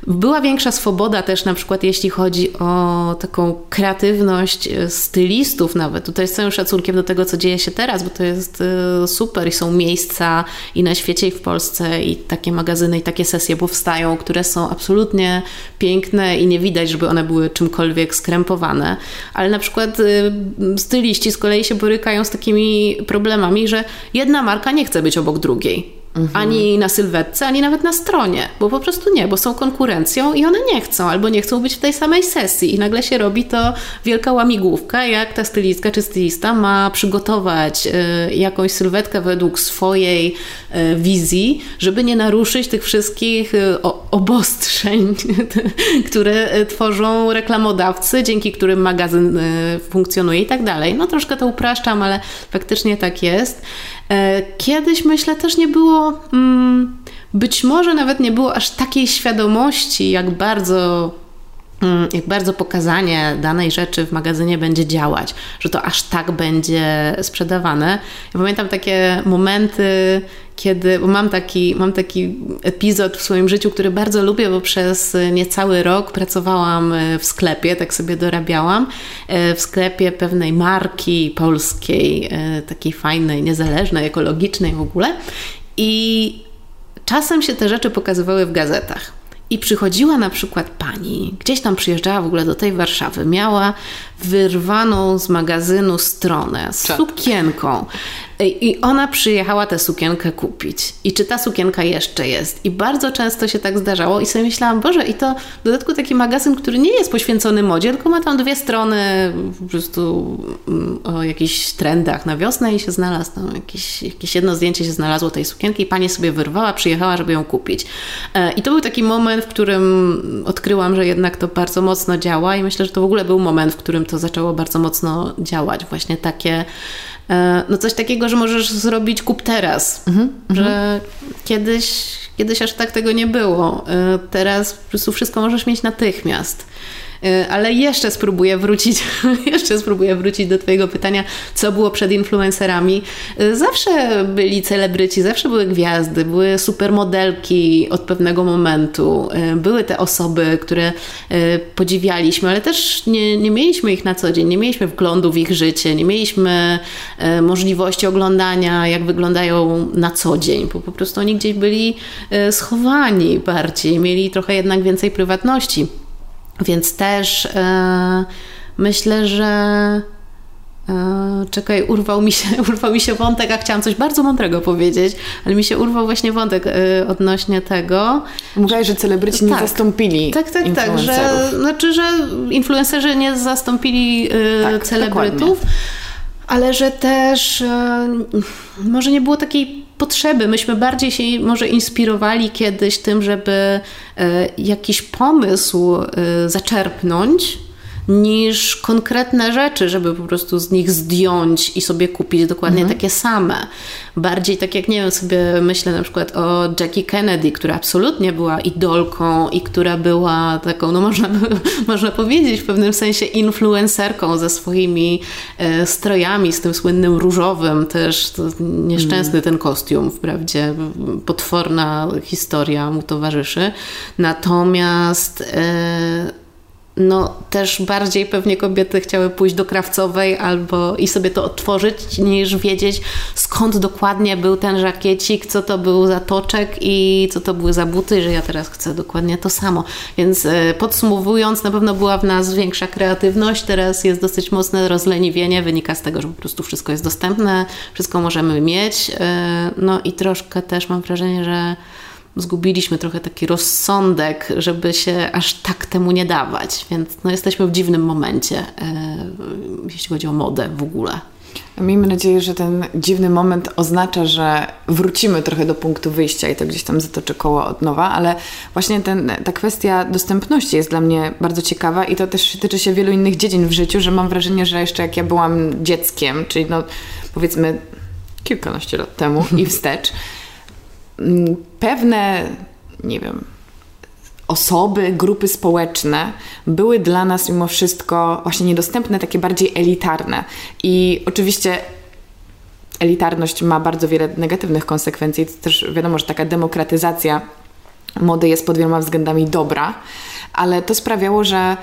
była większa swoboda też na przykład jeśli chodzi o taką kreatywność y, stylistów nawet. Tutaj z całym szacunkiem do tego, co dzieje się teraz, bo to jest y, super i są miejsca i na świecie i w Polsce i takie magazyny i takie sesje powstają, które są absolutnie piękne i nie widać, żeby one były czymkolwiek skrępowane. Ale na przykład y, styliści z kolei się borykają z takimi problemami, że jedna marka nie chce być obok drugiej. Ani na sylwetce, ani nawet na stronie, bo po prostu nie, bo są konkurencją i one nie chcą, albo nie chcą być w tej samej sesji i nagle się robi to wielka łamigłówka, jak ta stylistka czy stylista ma przygotować y, jakąś sylwetkę według swojej y, wizji, żeby nie naruszyć tych wszystkich y, o- obostrzeń, które y, tworzą reklamodawcy, dzięki którym magazyn y, funkcjonuje i tak dalej. No troszkę to upraszczam, ale faktycznie tak jest. E, Kiedyś myślę też nie było, mm, być może nawet nie było aż takiej świadomości, jak bardzo mm, jak bardzo pokazanie danej rzeczy w magazynie będzie działać, że to aż tak będzie sprzedawane. Ja pamiętam takie momenty, kiedy, bo mam taki, mam taki epizod w swoim życiu, który bardzo lubię, bo przez niecały rok pracowałam w sklepie, tak sobie dorabiałam, e, w sklepie pewnej marki polskiej, e, takiej fajnej, niezależnej, ekologicznej w ogóle. I czasem się te rzeczy pokazywały w gazetach. I przychodziła na przykład pani, gdzieś tam przyjeżdżała w ogóle do tej Warszawy, miała wyrwaną z magazynu stronę z Tak. sukienką. I ona przyjechała tę sukienkę kupić. I czy ta sukienka jeszcze jest? I bardzo często się tak zdarzało i sobie myślałam, Boże, i to w dodatku taki magazyn, który nie jest poświęcony modzie, tylko ma tam dwie strony po prostu mm, o jakichś trendach na wiosnę i się znalazł tam jakieś, jakieś jedno zdjęcie się znalazło tej sukienki i pani sobie wyrwała, przyjechała, żeby ją kupić. E, I to był taki moment, w którym odkryłam, że jednak to bardzo mocno działa i myślę, że to w ogóle był moment, w którym to zaczęło bardzo mocno działać. Właśnie takie no coś takiego, że możesz zrobić kup teraz, że kiedyś, kiedyś aż tak tego nie było. E, Teraz po prostu wszystko możesz mieć natychmiast. E, ale jeszcze spróbuję wrócić, jeszcze spróbuję wrócić do Twojego pytania, co było przed influencerami. E, zawsze byli celebryci, zawsze były gwiazdy, były supermodelki od pewnego momentu, e, były te osoby, które podziwialiśmy, ale też nie, nie mieliśmy ich na co dzień, nie mieliśmy wglądu w ich życie, nie mieliśmy możliwości oglądania, jak wyglądają na co dzień, bo po prostu oni gdzieś byli schowani bardziej, mieli trochę jednak więcej prywatności. Więc też e, myślę, że e, czekaj, urwał mi, się, urwał mi się wątek, a chciałam coś bardzo mądrego powiedzieć, ale mi się urwał właśnie wątek e, odnośnie tego. Mówiłaś, że celebryci tak, nie zastąpili Tak, tak, tak, że, znaczy, że influencerzy nie zastąpili tak, celebrytów. Dokładnie ale że też może nie było takiej potrzeby. Myśmy bardziej się może inspirowali kiedyś tym, żeby e, jakiś pomysł e, zaczerpnąć niż konkretne rzeczy, żeby po prostu z nich zdjąć i sobie kupić dokładnie mhm. takie same. Bardziej tak jak, nie wiem, sobie myślę na przykład o Jackie Kennedy, która absolutnie była idolką i która była taką, no można, można powiedzieć w pewnym sensie influencerką ze swoimi e, strojami, z tym słynnym różowym też, nieszczęsny mhm. ten kostium, wprawdzie potworna historia mu towarzyszy. Natomiast e, no też bardziej pewnie kobiety chciały pójść do krawcowej albo i sobie to otworzyć, niż wiedzieć skąd dokładnie był ten żakiecik, co to był za toczek i co to były za buty, że ja teraz chcę dokładnie to samo. Więc e, podsumowując, na pewno była w nas większa kreatywność, teraz jest dosyć mocne rozleniwienie, wynika z tego, że po prostu wszystko jest dostępne, wszystko możemy mieć, e, no i troszkę też mam wrażenie, że zgubiliśmy trochę taki rozsądek, żeby się aż tak temu nie dawać. Więc no, jesteśmy w dziwnym momencie, e, jeśli chodzi o modę w ogóle. Miejmy nadzieję, że ten dziwny moment oznacza, że wrócimy trochę do punktu wyjścia i to gdzieś tam zatoczy koło od nowa, ale właśnie ten, ta kwestia dostępności jest dla mnie bardzo ciekawa i to też tyczy się wielu innych dziedzin w życiu, że mam wrażenie, że jeszcze jak ja byłam dzieckiem, czyli no powiedzmy kilkanaście lat temu i wstecz, pewne, nie wiem, osoby, grupy społeczne były dla nas mimo wszystko właśnie niedostępne, takie bardziej elitarne. I oczywiście elitarność ma bardzo wiele negatywnych konsekwencji. To też wiadomo, że taka demokratyzacja mody jest pod wieloma względami dobra, ale to sprawiało, że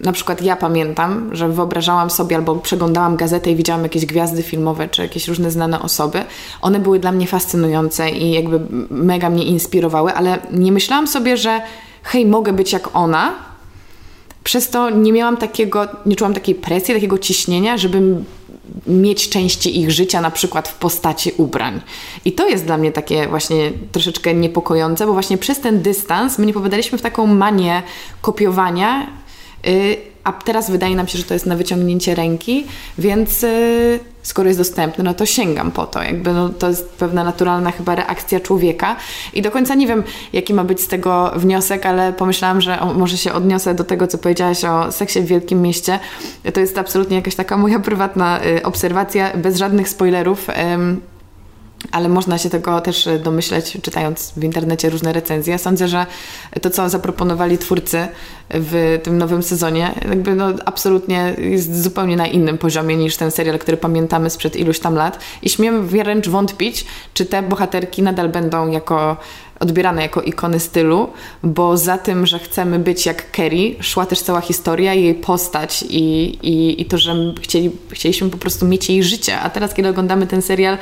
na przykład ja pamiętam, że wyobrażałam sobie albo przeglądałam gazetę i widziałam jakieś gwiazdy filmowe czy jakieś różne znane osoby. One były dla mnie fascynujące i jakby mega mnie inspirowały, ale nie myślałam sobie, że hej, mogę być jak ona. Przez to nie miałam takiego, nie czułam takiej presji, takiego ciśnienia, żeby mieć części ich życia, na przykład w postaci ubrań. I to jest dla mnie takie właśnie troszeczkę niepokojące, bo właśnie przez ten dystans my nie popadaliśmy w taką manię kopiowania a teraz wydaje nam się, że to jest na wyciągnięcie ręki, więc y, skoro jest dostępne, no to sięgam po to. Jakby no, to jest pewna naturalna chyba reakcja człowieka. I do końca nie wiem, jaki ma być z tego wniosek, ale pomyślałam, że może się odniosę do tego, co powiedziałaś o seksie w wielkim mieście. To jest absolutnie jakaś taka moja prywatna y, obserwacja, bez żadnych spoilerów ale można się tego też domyśleć, czytając w internecie różne recenzje. Sądzę, że to, co zaproponowali twórcy w tym nowym sezonie, jakby no absolutnie jest zupełnie na innym poziomie niż ten serial, który pamiętamy sprzed iluś tam lat. I śmiem wręcz wątpić, czy te bohaterki nadal będą jako odbierane jako ikony stylu, bo za tym, że chcemy być jak Kerry, szła też cała historia, jej postać i, i, i to, że chcieli, chcieliśmy po prostu mieć jej życie. A teraz, kiedy oglądamy ten serial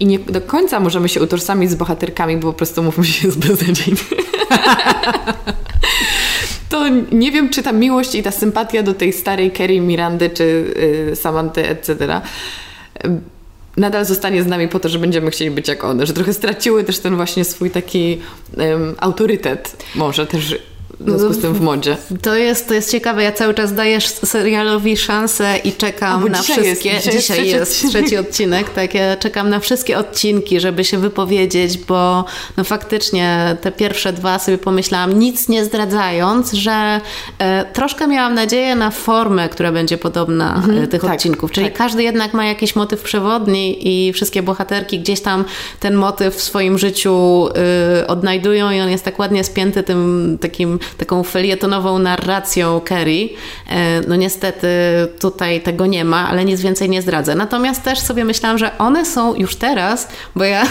i nie do końca możemy się utożsamić z bohaterkami, bo po prostu mówmy się, jest beznadziejny. to nie wiem, czy ta miłość i ta sympatia do tej starej Kerry Mirandy, czy y, Samanty, etc nadal zostanie z nami po to, że będziemy chcieli być jak one, że trochę straciły też ten właśnie swój taki um, autorytet może też w związku z tym w modzie. To jest, to jest ciekawe. Ja cały czas dajesz serialowi szansę i czekam na wszystkie. Jest, dzisiaj, dzisiaj jest, trzeci, jest trzeci odcinek. Tak, ja czekam na wszystkie odcinki, żeby się wypowiedzieć, bo no faktycznie te pierwsze dwa sobie pomyślałam, nic nie zdradzając, że e, troszkę miałam nadzieję na formę, która będzie podobna mhm, e, tych tak, odcinków. Czyli tak. każdy jednak ma jakiś motyw przewodni i wszystkie bohaterki gdzieś tam ten motyw w swoim życiu y, odnajdują i on jest tak ładnie spięty tym takim taką felietonową narracją Kerry. E, no niestety tutaj tego nie ma, ale nic więcej nie zdradzę. Natomiast też sobie myślałam, że one są już teraz, bo ja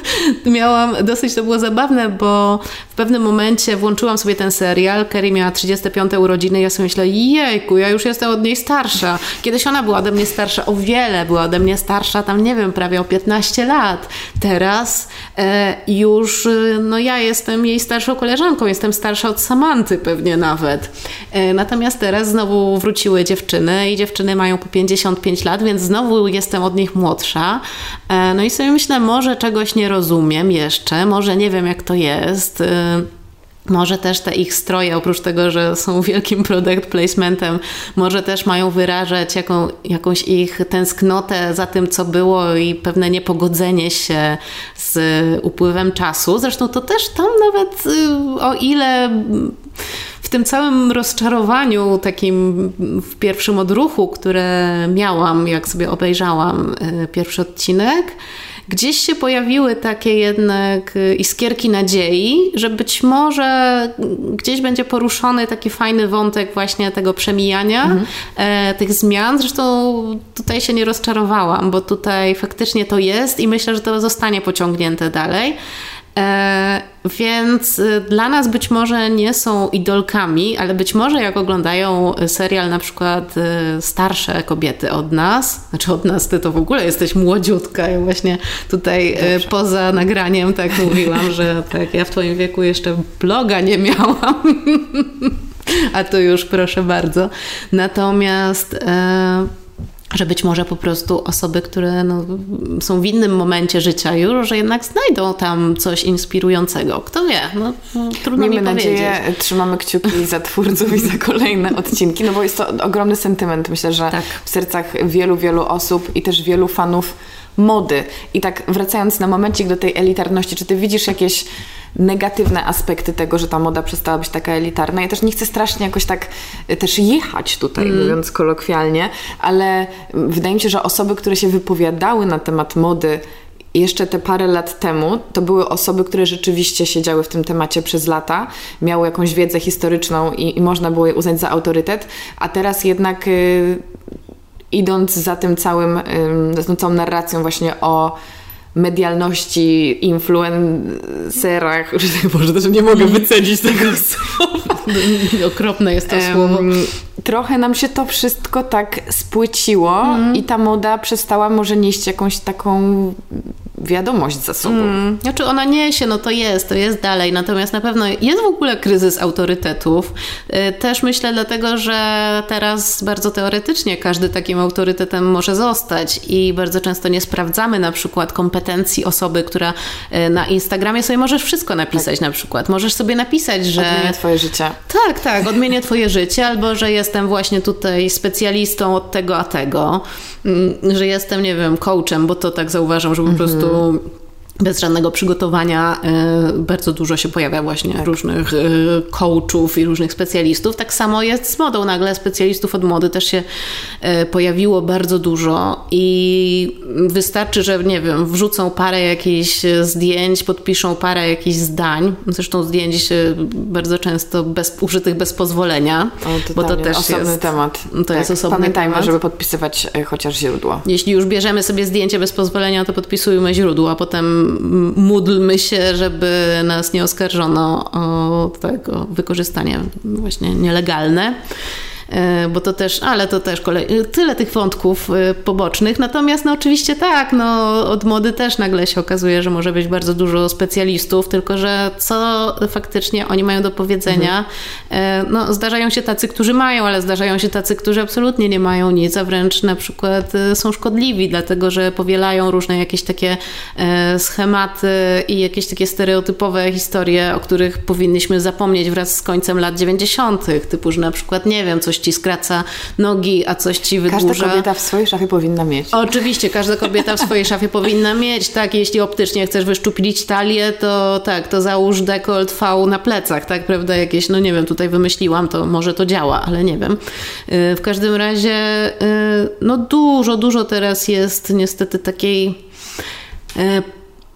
miałam, dosyć to było zabawne, bo w pewnym momencie włączyłam sobie ten serial, Kerry miała 35 urodziny ja sobie myślę, jejku, ja już jestem od niej starsza. Kiedyś ona była ode mnie starsza, o wiele była ode mnie starsza, tam nie wiem, prawie o 15 lat. Teraz e, już, e, no ja jestem jej starszą koleżanką, jestem starsza od Samanty pewnie nawet. E, natomiast teraz znowu wróciły dziewczyny i dziewczyny mają po 55 lat, więc znowu jestem od nich młodsza. E, no i sobie myślę, może czegoś nie rozumiem jeszcze, może nie wiem jak to jest. Może też te ich stroje, oprócz tego, że są wielkim product placementem, może też mają wyrażać jaką, jakąś ich tęsknotę za tym, co było i pewne niepogodzenie się z upływem czasu. Zresztą to też tam nawet y, o ile w tym całym rozczarowaniu, takim w pierwszym odruchu, które miałam, jak sobie obejrzałam y, pierwszy odcinek, gdzieś się pojawiły takie jednak y, iskierki nadziei, że być może gdzieś będzie poruszony taki fajny wątek właśnie tego przemijania, mhm. e, tych zmian. Zresztą tutaj się nie rozczarowałam, bo tutaj faktycznie to jest i myślę, że to zostanie pociągnięte dalej. E, więc y, dla nas być może nie są idolkami, ale być może jak oglądają serial na przykład y, starsze kobiety od nas, znaczy od nas, ty to w ogóle jesteś młodziutka. Ja właśnie tutaj y, Dobrze. poza nagraniem tak mówiłam, że tak, ja w twoim wieku jeszcze bloga nie miałam. A to już proszę bardzo. Natomiast e, że być może po prostu osoby, które no, są w innym momencie życia już, że jednak znajdą tam coś inspirującego. Kto wie? No, trudno Miejmy mi nadzieję, powiedzieć. trzymamy kciuki za twórców i za kolejne odcinki, no bo jest to ogromny sentyment. Myślę, że tak. w sercach wielu, wielu osób i też wielu fanów mody. I tak wracając na momencik do tej elitarności, czy ty widzisz jakieś negatywne aspekty tego, że ta moda przestała być taka elitarna. Ja też nie chcę strasznie jakoś tak y, też jechać tutaj, mm. mówiąc kolokwialnie, ale wydaje mi się, że osoby, które się wypowiadały na temat mody jeszcze te parę lat temu to były osoby, które rzeczywiście siedziały w tym temacie przez lata, miały jakąś wiedzę historyczną i, i można było je uznać za autorytet, a teraz jednak y, idąc za tym całym, za tą całą narracją właśnie o medialności, influencerach, może też nie mogę wycedzić tego słowa. Okropne jest to słowo. Trochę nam się to wszystko tak spłyciło mm. i ta moda przestała może nieść jakąś taką wiadomość za sobą. Mm. Znaczy ona niesie, no to jest, to jest dalej, natomiast na pewno jest w ogóle kryzys autorytetów. Y, też myślę dlatego, że teraz bardzo teoretycznie każdy takim autorytetem może zostać i bardzo często nie sprawdzamy na przykład kompetencji osoby, która y, na Instagramie sobie możesz wszystko napisać tak. na przykład. Możesz sobie napisać, że... Odmienię twoje życie. Tak, tak, odmienię twoje życie albo, że jestem właśnie tutaj specjalistą od tego a tego, mm, że jestem, nie wiem, coachem, bo to tak zauważam, że po mhm. prostu bez żadnego przygotowania e, bardzo dużo się pojawia właśnie tak. różnych e, coachów i różnych specjalistów. Tak samo jest z modą. Nagle specjalistów od mody też się e, pojawiło bardzo dużo i wystarczy, że nie wiem, wrzucą parę jakichś zdjęć, podpiszą parę jakichś zdań. Zresztą zdjęć bardzo często bez, użytych bez pozwolenia, o, bo to też osobny jest temat. To tak. jest osobny Pamiętajmy, temat. żeby podpisywać chociaż źródło. Jeśli już bierzemy sobie zdjęcie bez pozwolenia, to podpisujmy źródło, a potem módlmy się, żeby nas nie oskarżono o tego wykorzystanie właśnie nielegalne. E, bo to też, ale to też kolej, tyle tych wątków e, pobocznych. Natomiast no oczywiście tak, no od mody też nagle się okazuje, że może być bardzo dużo specjalistów, tylko że co faktycznie oni mają do powiedzenia. Mhm. No zdarzają się tacy, którzy mają, ale zdarzają się tacy, którzy absolutnie nie mają nic, a wręcz na przykład są szkodliwi, dlatego że powielają różne jakieś takie schematy i jakieś takie stereotypowe historie, o których powinniśmy zapomnieć wraz z końcem lat 90., typu, że na przykład, nie wiem, coś ci skraca nogi, a coś ci wydłuża. Każda kobieta w swojej szafie powinna mieć. Oczywiście, każda kobieta w swojej szafie powinna mieć, tak, jeśli optycznie chcesz wyszczuplić talię, to tak, to załóż dekolt V na plecach, tak, prawda, jakieś, no nie wiem, tutaj wymyśliłam, to może to działa, ale nie wiem. Y, w każdym razie, y, no dużo, dużo teraz jest niestety takiej y,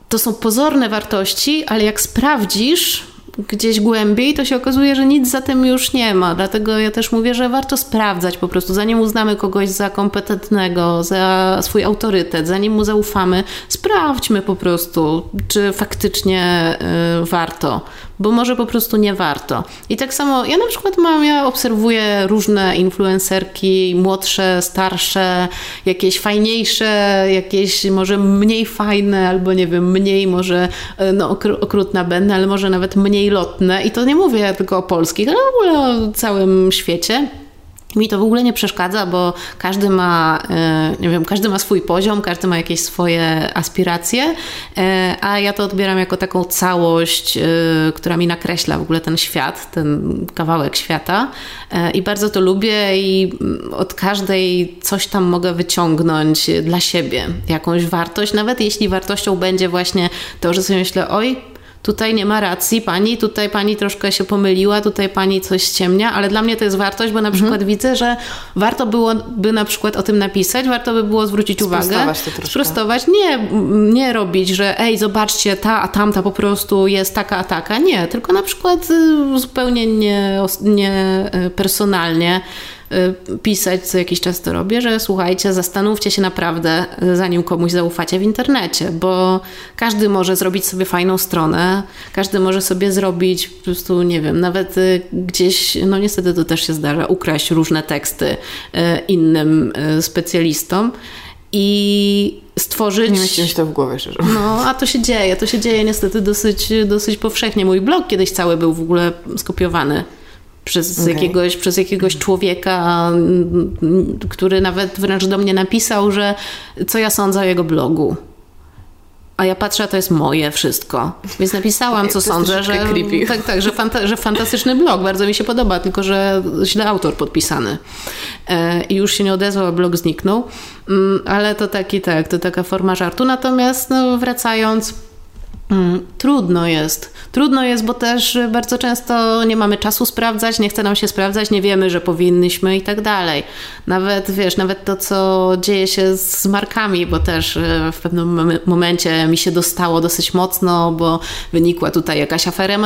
to są pozorne wartości, ale jak sprawdzisz, gdzieś głębiej, to się okazuje, że nic za tym już nie ma. Dlatego ja też mówię, że warto sprawdzać po prostu, zanim uznamy kogoś za kompetentnego, za swój autorytet, zanim mu zaufamy, sprawdźmy po prostu, czy faktycznie y, warto bo może po prostu nie warto. I tak samo ja na przykład mam, ja obserwuję różne influencerki, młodsze, starsze, jakieś fajniejsze, jakieś może mniej fajne, albo nie wiem, mniej może e, no, okrutna będę, ale może nawet mniej lotne. I to nie mówię tylko o polskich, ale w ogóle o całym świecie. Mi to w ogóle nie przeszkadza, bo każdy ma, e, nie wiem, każdy ma swój poziom, każdy ma jakieś swoje aspiracje, e, a ja to odbieram jako taką całość, e, która mi nakreśla w ogóle ten świat, ten kawałek świata i bardzo to lubię i od każdej coś tam mogę wyciągnąć dla siebie, jakąś wartość, nawet jeśli wartością będzie właśnie to, że sobie myślę, oj, tutaj nie ma racji pani, tutaj pani troszkę się pomyliła, tutaj pani coś ściemnia, ale dla mnie to jest wartość, bo na mhm. przykład widzę, że warto byłoby na przykład o tym napisać, warto by było zwrócić uwagę. To Sprostować. Nie, nie robić, że ej, zobaczcie, ta, a tamta po prostu jest taka, a taka. Nie, tylko na przykład y, zupełnie nie, nie y, personalnie pisać, co jakiś czas to robię, że słuchajcie, zastanówcie się naprawdę, y, zanim komuś zaufacie w internecie, bo każdy może zrobić sobie fajną stronę, każdy może sobie zrobić po prostu, nie wiem, nawet y, gdzieś, no niestety to też się zdarza, ukraść różne teksty innym specjalistom i stworzyć. Nie mieści się to w głowie, szczerze. No, a to się dzieje. To się dzieje niestety dosyć, dosyć powszechnie. Mój blog kiedyś cały był w ogóle skopiowany przez, okay. jakiegoś, przez jakiegoś człowieka, który nawet wręcz do mnie napisał, że co ja sądzę o jego blogu. A ja patrzę, a to jest moje wszystko. Więc napisałam, co sądzę, że, tak, tak, że, fanta, że fantastyczny blog, bardzo mi się podoba, tylko że źle autor podpisany. E, I już się nie odezwał, a blog zniknął. Mm, ale to taki, tak, to taka forma żartu. Natomiast no, wracając, trudno jest Trudno jest, bo też bardzo często nie mamy czasu sprawdzać, nie chce nam się sprawdzać, nie wiemy, że powinnyśmy i tak dalej. Nawet, wiesz, nawet to, co dzieje się z markami, bo też e, w pewnym momencie mi się dostało dosyć mocno, bo wynikła tutaj jakaś afera,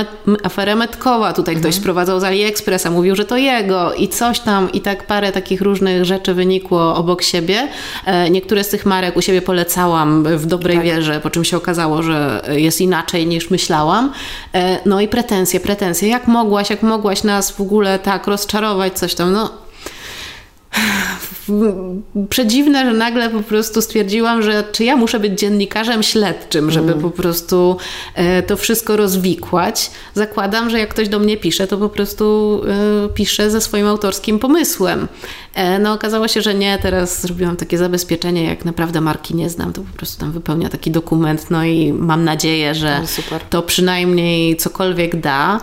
afera metkowa, tutaj mhm. ktoś sprowadzał z AliExpressa, mówił, że to jego i coś tam i tak parę takich różnych rzeczy wynikło obok siebie. E, niektóre z tych marek u siebie polecałam w dobrej tak. wierze, po czym się okazało, że jest inaczej niż myślałam. E, no i pretensje, pretensje. Jak mogłaś, jak mogłaś nas w ogóle tak rozczarować, coś tam. No, przedziwne, że nagle po prostu stwierdziłam, że czy ja muszę być dziennikarzem śledczym, żeby mm. po prostu e, to wszystko rozwikłać. Zakładam, że jak ktoś do mnie pisze, to po prostu e, pisze ze swoim autorskim pomysłem. E, no okazało się, że nie. Teraz zrobiłam takie zabezpieczenie, jak naprawdę marki nie znam, to po prostu tam wypełnia taki dokument, no i mam nadzieję, że no, to przynajmniej cokolwiek da.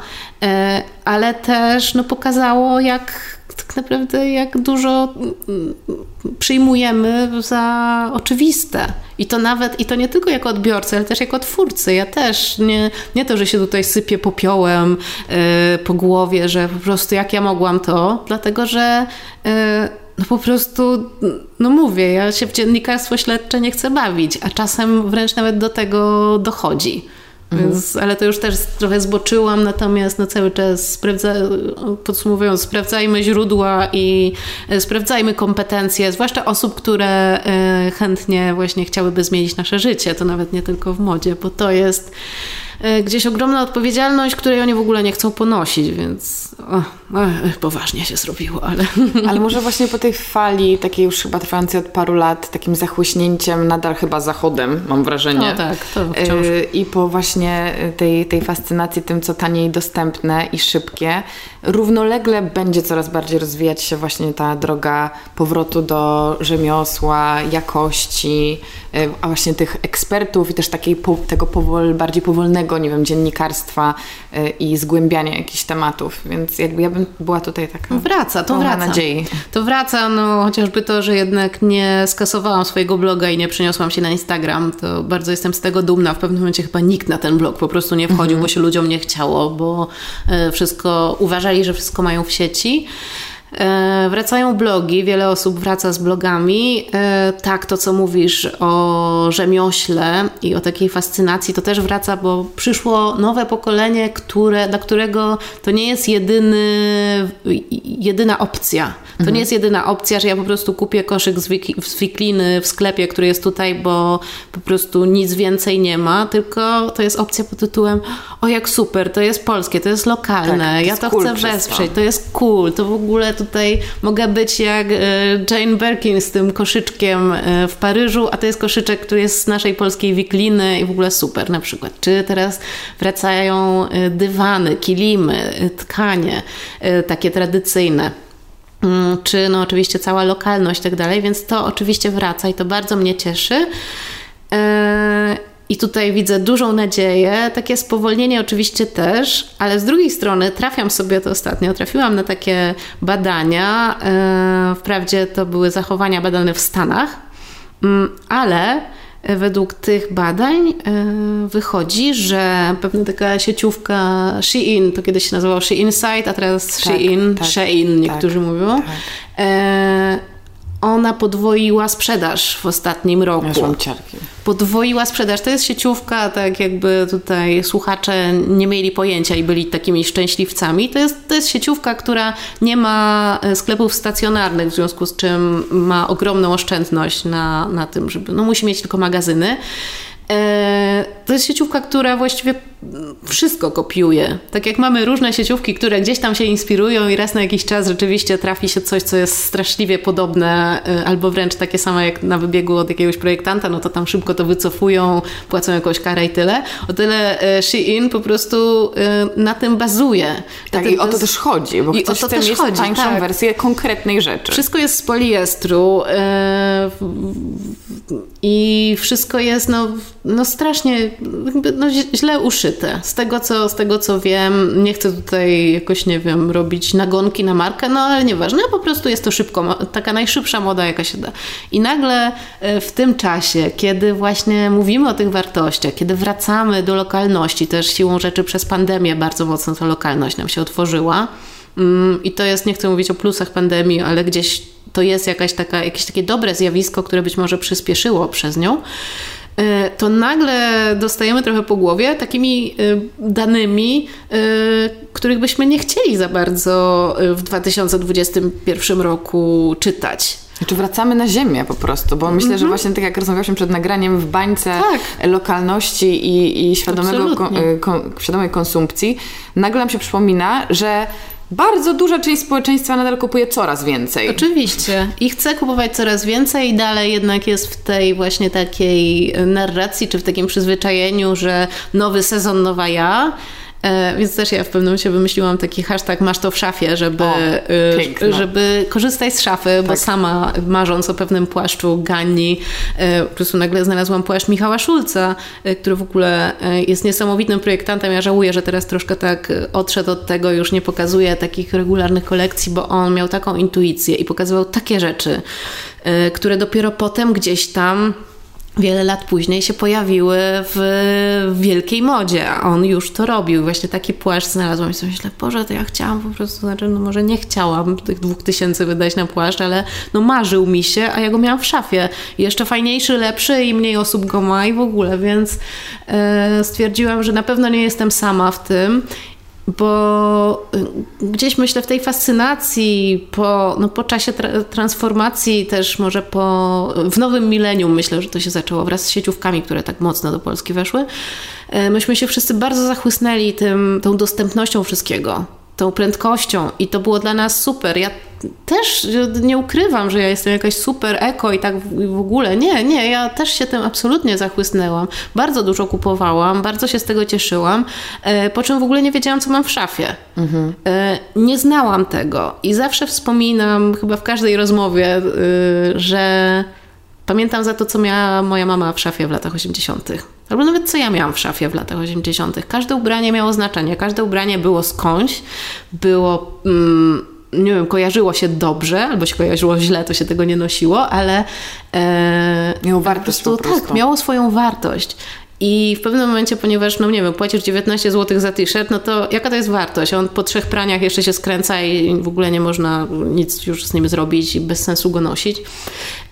Ale też no, pokazało, jak tak naprawdę jak dużo przyjmujemy za oczywiste. I to nawet, i to nie tylko jako odbiorcy, ale też jako twórcy. Ja też nie, nie to, że się tutaj sypię popiołem yy, po głowie, że po prostu jak ja mogłam to, dlatego że yy, no po prostu, no mówię, ja się w dziennikarstwo śledcze nie chcę bawić, a czasem wręcz nawet do tego dochodzi. Mhm. Więc, ale to już też trochę zboczyłam, natomiast no cały czas sprawdza, podsumowując, sprawdzajmy źródła i e, sprawdzajmy kompetencje, zwłaszcza osób, które e, chętnie właśnie chciałyby zmienić nasze życie, to nawet nie tylko w modzie, bo to jest gdzieś ogromna odpowiedzialność, której oni w ogóle nie chcą ponosić, więc o, o, poważnie się zrobiło, ale... Ale może właśnie po tej fali, takiej już chyba trwającej od paru lat, takim zachłyśnięciem, nadal chyba zachodem, mam wrażenie. No tak, to wciąż. E, I po właśnie tej, tej fascynacji tym, co taniej dostępne i szybkie, równolegle będzie coraz bardziej rozwijać się właśnie ta droga powrotu do rzemiosła, jakości, e, a właśnie tych ekspertów i też takiej, tego powol, bardziej powolnego, nie wiem, dziennikarstwa e, i zgłębiania jakichś tematów, więc jakby ja bym była tutaj taka Wraca, to wraca. nadziei. To wraca, no chociażby to, że jednak nie skasowałam swojego bloga i nie przeniosłam się na Instagram, to bardzo jestem z tego dumna. W pewnym momencie chyba nikt na ten blog po prostu nie wchodził, mhm. bo się ludziom nie chciało, bo e, wszystko uważali, że wszystko mają w sieci. E, wracają blogi, wiele osób wraca z blogami. E, tak, to co mówisz o rzemiośle i o takiej fascynacji, to też wraca, bo przyszło nowe pokolenie, które, dla którego to nie jest jedyny, jedyna opcja. To mhm. nie jest jedyna opcja, że ja po prostu kupię koszyk z, wik z wikliny w sklepie, który jest tutaj, bo po prostu nic więcej nie ma, tylko to jest opcja pod tytułem o jak super, to jest polskie, to jest lokalne, tak, to ja to cool chcę wesprzeć, to. to jest cool, to w ogóle tutaj mogę być jak e, Jane Birkin z tym koszyczkiem e, w Paryżu, a to jest koszyczek, który jest z naszej polskiej wikliny i w ogóle super na przykład. Czy teraz wracają e, dywany, kilimy, tkanie takie tradycyjne mm, czy no oczywiście cała lokalność i tak dalej, więc to oczywiście wraca i to bardzo mnie cieszy. I tutaj widzę dużą nadzieję, takie spowolnienie oczywiście też, ale z drugiej strony trafiam sobie to ostatnio, trafiłam na takie badania, e, wprawdzie to były zachowania badane w Stanach, mm, ale według tych badań e, wychodzi, że pewna taka sieciówka Shein, to kiedyś się nazywało Shein Site, a teraz tak, Shein, tak, Shein niektórzy tak, mówią, tak. Ona podwoiła sprzedaż w ostatnim roku. Podwoiła sprzedaż. To jest sieciówka, tak jakby tutaj słuchacze nie mieli pojęcia i byli takimi szczęśliwcami. To jest, to jest sieciówka, która nie ma e, sklepów stacjonarnych, w związku z czym ma ogromną oszczędność na, na tym, żeby, no musi mieć tylko magazyny. E, to jest sieciówka, która właściwie wszystko kopiuje. Tak jak mamy różne sieciówki, które gdzieś tam się inspirują i raz na jakiś czas rzeczywiście trafi się coś, co jest straszliwie podobne e, albo wręcz takie same jak na wybiegu od jakiegoś projektanta, no to tam szybko to wycofują, płacą jakąś karę i tyle. O tyle e, Shein po prostu na tym bazuje. Tak i o to też chodzi, bo I ktoś o to też chodzi, tańszą tak. wersję konkretnej rzeczy. Wszystko jest z poliestru i wszystko jest no no strasznie no, źle uszyte. Z tego, co, z tego co wiem, nie chcę tutaj jakoś, nie wiem, robić nagonki na markę, no ale nieważne, po prostu jest to szybko, taka najszybsza moda, jaka się da. I nagle e, w tym czasie, kiedy właśnie mówimy o tych wartościach, kiedy wracamy do lokalności, też siłą rzeczy przez pandemię bardzo mocno ta lokalność nam się otworzyła, mm, i to jest, nie chcę mówić o plusach pandemii, ale gdzieś to jest jakaś taka, jakieś takie dobre zjawisko, które być może przyspieszyło przez nią. E, to nagle dostajemy trochę po głowie takimi e, danymi, e, których byśmy nie chcieli za bardzo w 2021 roku czytać. Znaczy wracamy na ziemię po prostu, bo myślę, że mhm. właśnie tak jak rozmawialiśmy przed nagraniem w bańce tak. lokalności i, i świadomego, kon, świadomej konsumpcji, nagle nam się przypomina, że bardzo duża część społeczeństwa nadal kupuje coraz więcej. Oczywiście. I chce kupować coraz więcej i dalej jednak jest w tej właśnie takiej narracji, czy w takim przyzwyczajeniu, że nowy sezon, nowa ja. E, więc też ja w pewnym momencie wymyśliłam taki hashtag masz to w szafie, żeby, o, e, żeby korzystać z szafy, tak. bo sama marząc o pewnym płaszczu Ganni, e, po prostu nagle znalazłam płaszcz Michała Szulca, który w ogóle jest niesamowitym projektantem. Ja żałuję, że teraz troszkę tak odszedł od tego, już nie pokazuje takich regularnych kolekcji, bo on miał taką intuicję i pokazywał takie rzeczy, które dopiero potem gdzieś tam wiele lat później się pojawiły w wielkiej modzie, a on już to robił. Właśnie taki płaszcz znalazłam i sobie myślę, Boże, to ja chciałam po prostu, znaczy, no może nie chciałam tych dwóch tysięcy wydać na płaszcz, ale no marzył mi się, a ja go miałam w szafie. jeszcze fajniejszy, lepszy i mniej osób go ma i w ogóle, więc e, stwierdziłam, że na pewno nie jestem sama w tym bo y, gdzieś myślę w tej fascynacji po, no po czasie tra transformacji też może po, w nowym milenium myślę, że to się zaczęło wraz z sieciówkami, które tak mocno do Polski weszły. E, myśmy się wszyscy bardzo zachłysnęli tym, tą dostępnością wszystkiego tą prędkością i to było dla nas super. Ja też nie ukrywam, że ja jestem jakaś super eko i tak w ogóle. Nie, nie, ja też się tym absolutnie zachłysnęłam. Bardzo dużo kupowałam, bardzo się z tego cieszyłam, e, po czym w ogóle nie wiedziałam, co mam w szafie. Mhm. E, nie znałam tego i zawsze wspominam, chyba w każdej rozmowie, e, że pamiętam za to, co miała moja mama w szafie w latach 80. Albo nawet co ja miałam w szafie w latach 80. Każde ubranie miało znaczenie, każde ubranie było skądś, było. Mm, nie wiem, kojarzyło się dobrze, albo się kojarzyło źle, to się tego nie nosiło, ale e, miało wartość po prostu, po prostu. Tak, miało swoją wartość. I w pewnym momencie, ponieważ, no nie wiem, płacisz 19 zł za t-shirt, no to jaka to jest wartość? On po trzech praniach jeszcze się skręca i w ogóle nie można nic już z nim zrobić i bez sensu go nosić.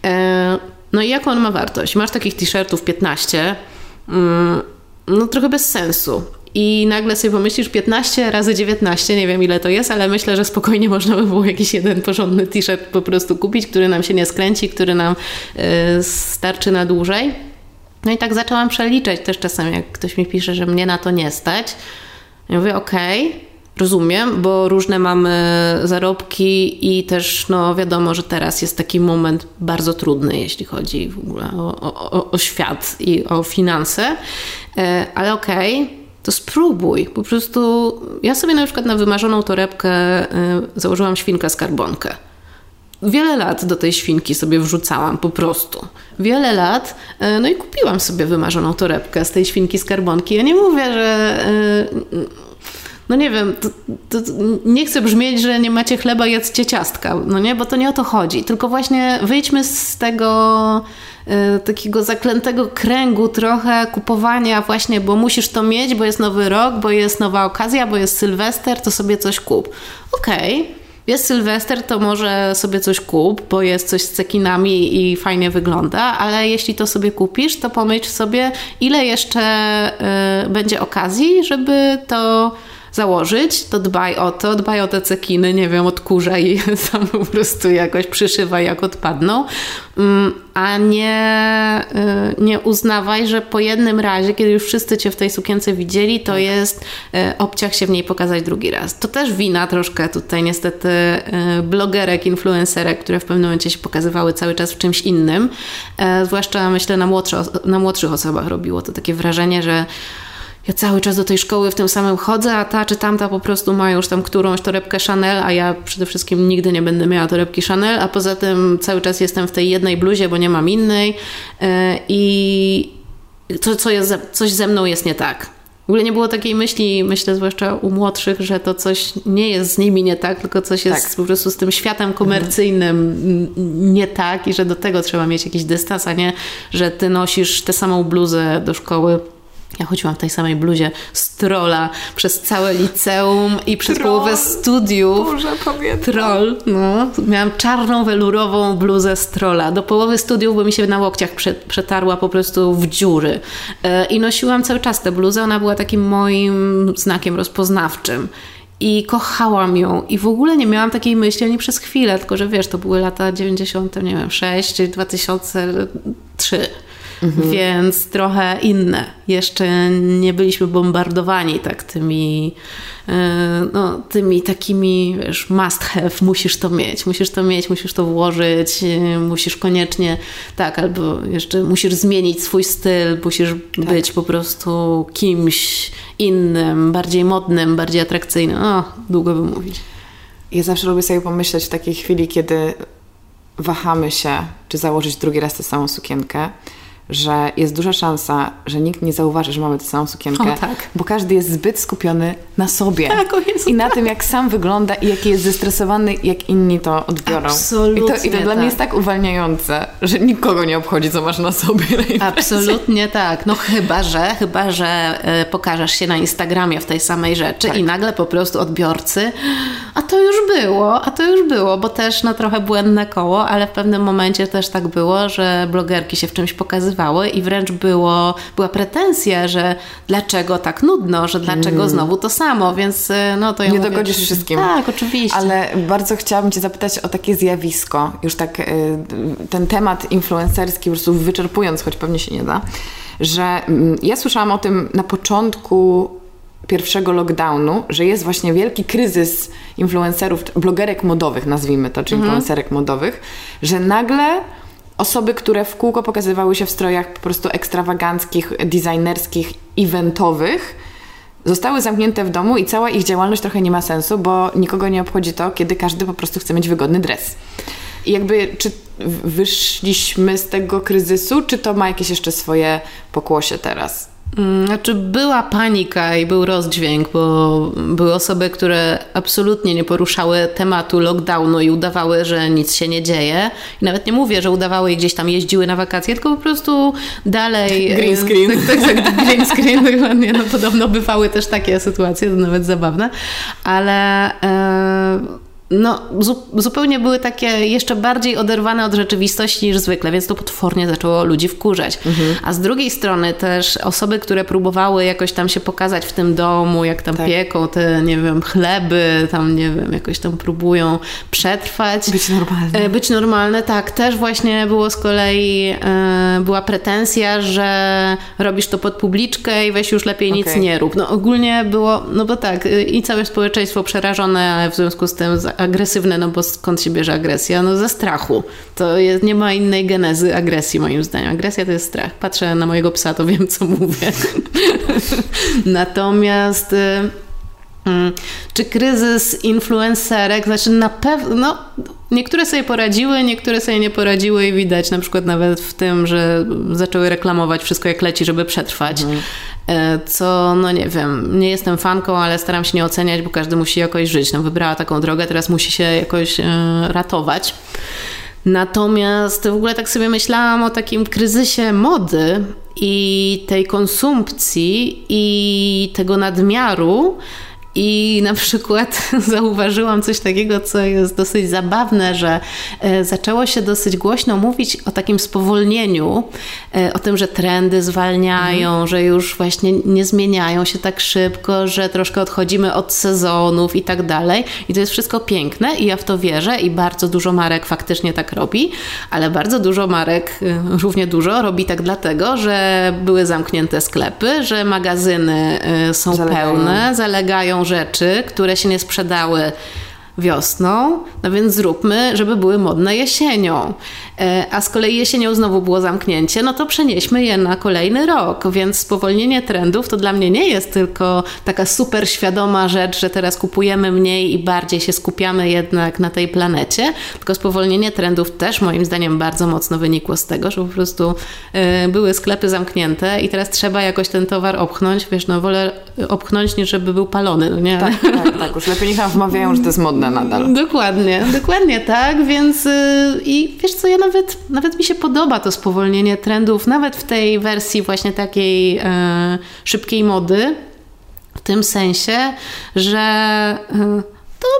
E, no i jaką on ma wartość? Masz takich t-shirtów 15, mm, no trochę bez sensu. I nagle sobie pomyślisz 15 razy 19, nie wiem ile to jest, ale myślę, że spokojnie można by było jakiś jeden porządny t-shirt po prostu kupić, który nam się nie skręci, który nam y, starczy na dłużej. No i tak zaczęłam przeliczać też czasem, jak ktoś mi pisze, że mnie na to nie stać. Ja mówię, okej, okay, rozumiem, bo różne mamy zarobki i też no wiadomo, że teraz jest taki moment bardzo trudny, jeśli chodzi w ogóle o, o, o świat i o finanse, e, ale okej, okay, to spróbuj. Po prostu ja sobie na przykład na wymarzoną torebkę e, założyłam świnkę skarbonkę. Wiele lat do tej świnki sobie wrzucałam po prostu. Wiele lat, e, no i kupiłam sobie wymarzoną torebkę z tej świnki skarbonki. Ja nie mówię, że no nie wiem, to, to, nie chcę brzmieć, że nie macie chleba, jedzcie ciastka, no nie, bo to nie o to chodzi, tylko właśnie wyjdźmy z tego y, takiego zaklętego kręgu trochę kupowania właśnie, bo musisz to mieć, bo jest nowy rok, bo jest nowa okazja, bo jest Sylwester, to sobie coś kup. Okej, okay. jest Sylwester, to może sobie coś kup, bo jest coś z cekinami i fajnie wygląda, ale jeśli to sobie kupisz, to pomyśl sobie, ile jeszcze y, będzie okazji, żeby to założyć, to dbaj o to, dbaj o te cekiny, nie wiem, odkurzaj i sam po prostu jakoś przyszywaj jak odpadną, mm, a nie, y, nie uznawaj, że po jednym razie, kiedy już wszyscy Cię w tej sukience widzieli, to tak. jest y, obciach się w niej pokazać drugi raz. To też wina troszkę tutaj niestety y, blogerek, influencerek, które w pewnym momencie się pokazywały cały czas w czymś innym, zwłaszcza myślę na, młodsze, na młodszych osobach robiło to takie wrażenie, że ja cały czas do tej szkoły w tym samym chodzę, a ta czy tamta po prostu ma już tam którąś torebkę Chanel, a ja przede wszystkim nigdy nie będę miała torebki Chanel, a poza tym cały czas jestem w tej jednej bluzie, bo nie mam innej e, i to, co jest, coś ze mną jest nie tak. W ogóle nie było takiej myśli, myślę zwłaszcza u młodszych, że to coś nie jest z nimi nie tak, tylko coś jest tak. po prostu z tym światem komercyjnym nie tak i że do tego trzeba mieć jakiś dystans, a nie, że ty nosisz tę samą bluzę do szkoły ja chodziłam w tej samej bluzie z przez całe liceum i przez Troll. połowę studiów. Boże, pamiętam. Troll, no. Miałam czarną, welurową bluzę z. Do połowy studiów, bo mi się na łokciach przetarła po prostu w dziury. E, I nosiłam cały czas tę bluzę. Ona była takim moim znakiem rozpoznawczym i kochałam ją i w ogóle nie miałam takiej myśli ani przez chwilę, tylko że wiesz, to były lata 90, nie wiem, 6 czy 2003 mhm. więc trochę inne. Jeszcze nie byliśmy bombardowani tak tymi, e, no, tymi takimi, wiesz, must have, musisz to mieć, musisz to mieć, musisz to włożyć, e, musisz koniecznie, tak, albo jeszcze musisz zmienić swój styl, musisz tak. być po prostu kimś innym, bardziej modnym, bardziej atrakcyjnym. Długo by mówić. Ja zawsze lubię sobie pomyśleć w takiej chwili, kiedy wahamy się, czy założyć drugi raz tę samą sukienkę, że jest duża szansa, że nikt nie zauważy, że mamy tę samą sukienkę, o, tak. bo każdy jest zbyt skupiony na sobie tak, i na tak. tym, jak sam wygląda i jaki jest zestresowany, jak inni to odbiorą. Absolutnie I to, i to dla mnie jest tak. tak uwalniające, że nikogo nie obchodzi, co masz na sobie. Na Absolutnie tak. No chyba, że chyba, że y, pokażesz się na Instagramie w tej samej rzeczy tak. i nagle po prostu odbiorcy, a to już było, a to już było, bo też no trochę błędne koło, ale w pewnym momencie też tak było, że blogerki się w czymś pokazywały pokazywały i wręcz było, była pretensja, że dlaczego tak nudno, że dlaczego mm. znowu to samo, więc e, no to ja Nie mówię, dogodzisz wszystkim. Tak, oczywiście. Ale bardzo chciałabym Cię zapytać o takie zjawisko, już tak e, ten temat influencerski po prostu wyczerpując, choć pewnie się nie da, że mm, ja słyszałam o tym na początku pierwszego lockdownu, że jest właśnie wielki kryzys influencerów, blogerek modowych, nazwijmy to, czy mhm. influencerek modowych, że nagle osoby, które w kółko pokazywały się w strojach po prostu ekstrawaganckich, designerskich, eventowych, zostały zamknięte w domu i cała ich działalność trochę nie ma sensu, bo nikogo nie obchodzi to, kiedy każdy po prostu chce mieć wygodny dres. I jakby, czy wyszliśmy z tego kryzysu, czy to ma jakieś jeszcze swoje pokłosie teraz? Mm, znaczy była panika i był rozdźwięk, bo były osoby, które absolutnie nie poruszały tematu lockdownu i udawały, że nic się nie dzieje. I nawet nie mówię, że udawały i gdzieś tam jeździły na wakacje, tylko po prostu dalej... Green screen. Tak, tak, tak green screen, dokładnie. No podobno bywały też takie sytuacje, to nawet zabawne. Ale... E, no, zupełnie były takie jeszcze bardziej oderwane od rzeczywistości niż zwykle, więc to potwornie zaczęło ludzi wkurzać. Mhm. A z drugiej strony też osoby, które próbowały jakoś tam się pokazać w tym domu, jak tam tak. pieką te, nie wiem, chleby, tam, nie wiem, jakoś tam próbują przetrwać. Być normalne. Być normalne, tak. Też właśnie było z kolei, e, była pretensja, że robisz to pod publiczkę i weź już lepiej okay. nic nie rób. No ogólnie było, no bo tak, i całe społeczeństwo przerażone w związku z tym agresywne, no bo skąd się bierze agresja? No ze strachu. To jest, nie ma innej genezy agresji moim zdaniem. Agresja to jest strach. Patrzę na mojego psa, to wiem co mówię. Natomiast... Y, mm, czy kryzys influencerek, znaczy na pewno, no, niektóre sobie poradziły, niektóre sobie nie poradziły i widać na przykład nawet w tym, że zaczęły reklamować wszystko jak leci, żeby przetrwać. Mhm. E, co, no nie wiem, nie jestem fanką, ale staram się nie oceniać, bo każdy musi jakoś żyć. No, wybrała taką drogę, teraz musi się jakoś e, ratować. Natomiast w ogóle tak sobie myślałam o takim kryzysie mody i tej konsumpcji i tego nadmiaru, i na przykład zauważyłam coś takiego, co jest dosyć zabawne, że e, zaczęło się dosyć głośno mówić o takim spowolnieniu, e, o tym, że trendy zwalniają, mhm. że już właśnie nie zmieniają się tak szybko, że troszkę odchodzimy od sezonów i tak dalej. I to jest wszystko piękne i ja w to wierzę i bardzo dużo marek faktycznie tak robi, ale bardzo dużo marek, e, równie dużo, robi tak dlatego, że były zamknięte sklepy, że magazyny są zalegają. pełne, zalegają rzeczy, które się nie sprzedały wiosną, no więc zróbmy, żeby były modne jesienią. E, a z kolei jesienią znowu było zamknięcie, no to przenieśmy je na kolejny rok, więc spowolnienie trendów to dla mnie nie jest tylko taka super świadoma rzecz, że teraz kupujemy mniej i bardziej się skupiamy jednak na tej planecie, tylko spowolnienie trendów też moim zdaniem bardzo mocno wynikło z tego, że po prostu e, były sklepy zamknięte i teraz trzeba jakoś ten towar obchnąć, wiesz, no wolę obchnąć niż żeby był palony, no nie? Tak, tak, tak, już lepiej niech wmawiają, że to jest modne nadal. Dokładnie, dokładnie tak, więc y, i wiesz co, ja nawet, nawet mi się podoba to spowolnienie trendów, nawet w tej wersji właśnie takiej e, szybkiej mody, w tym sensie, że e,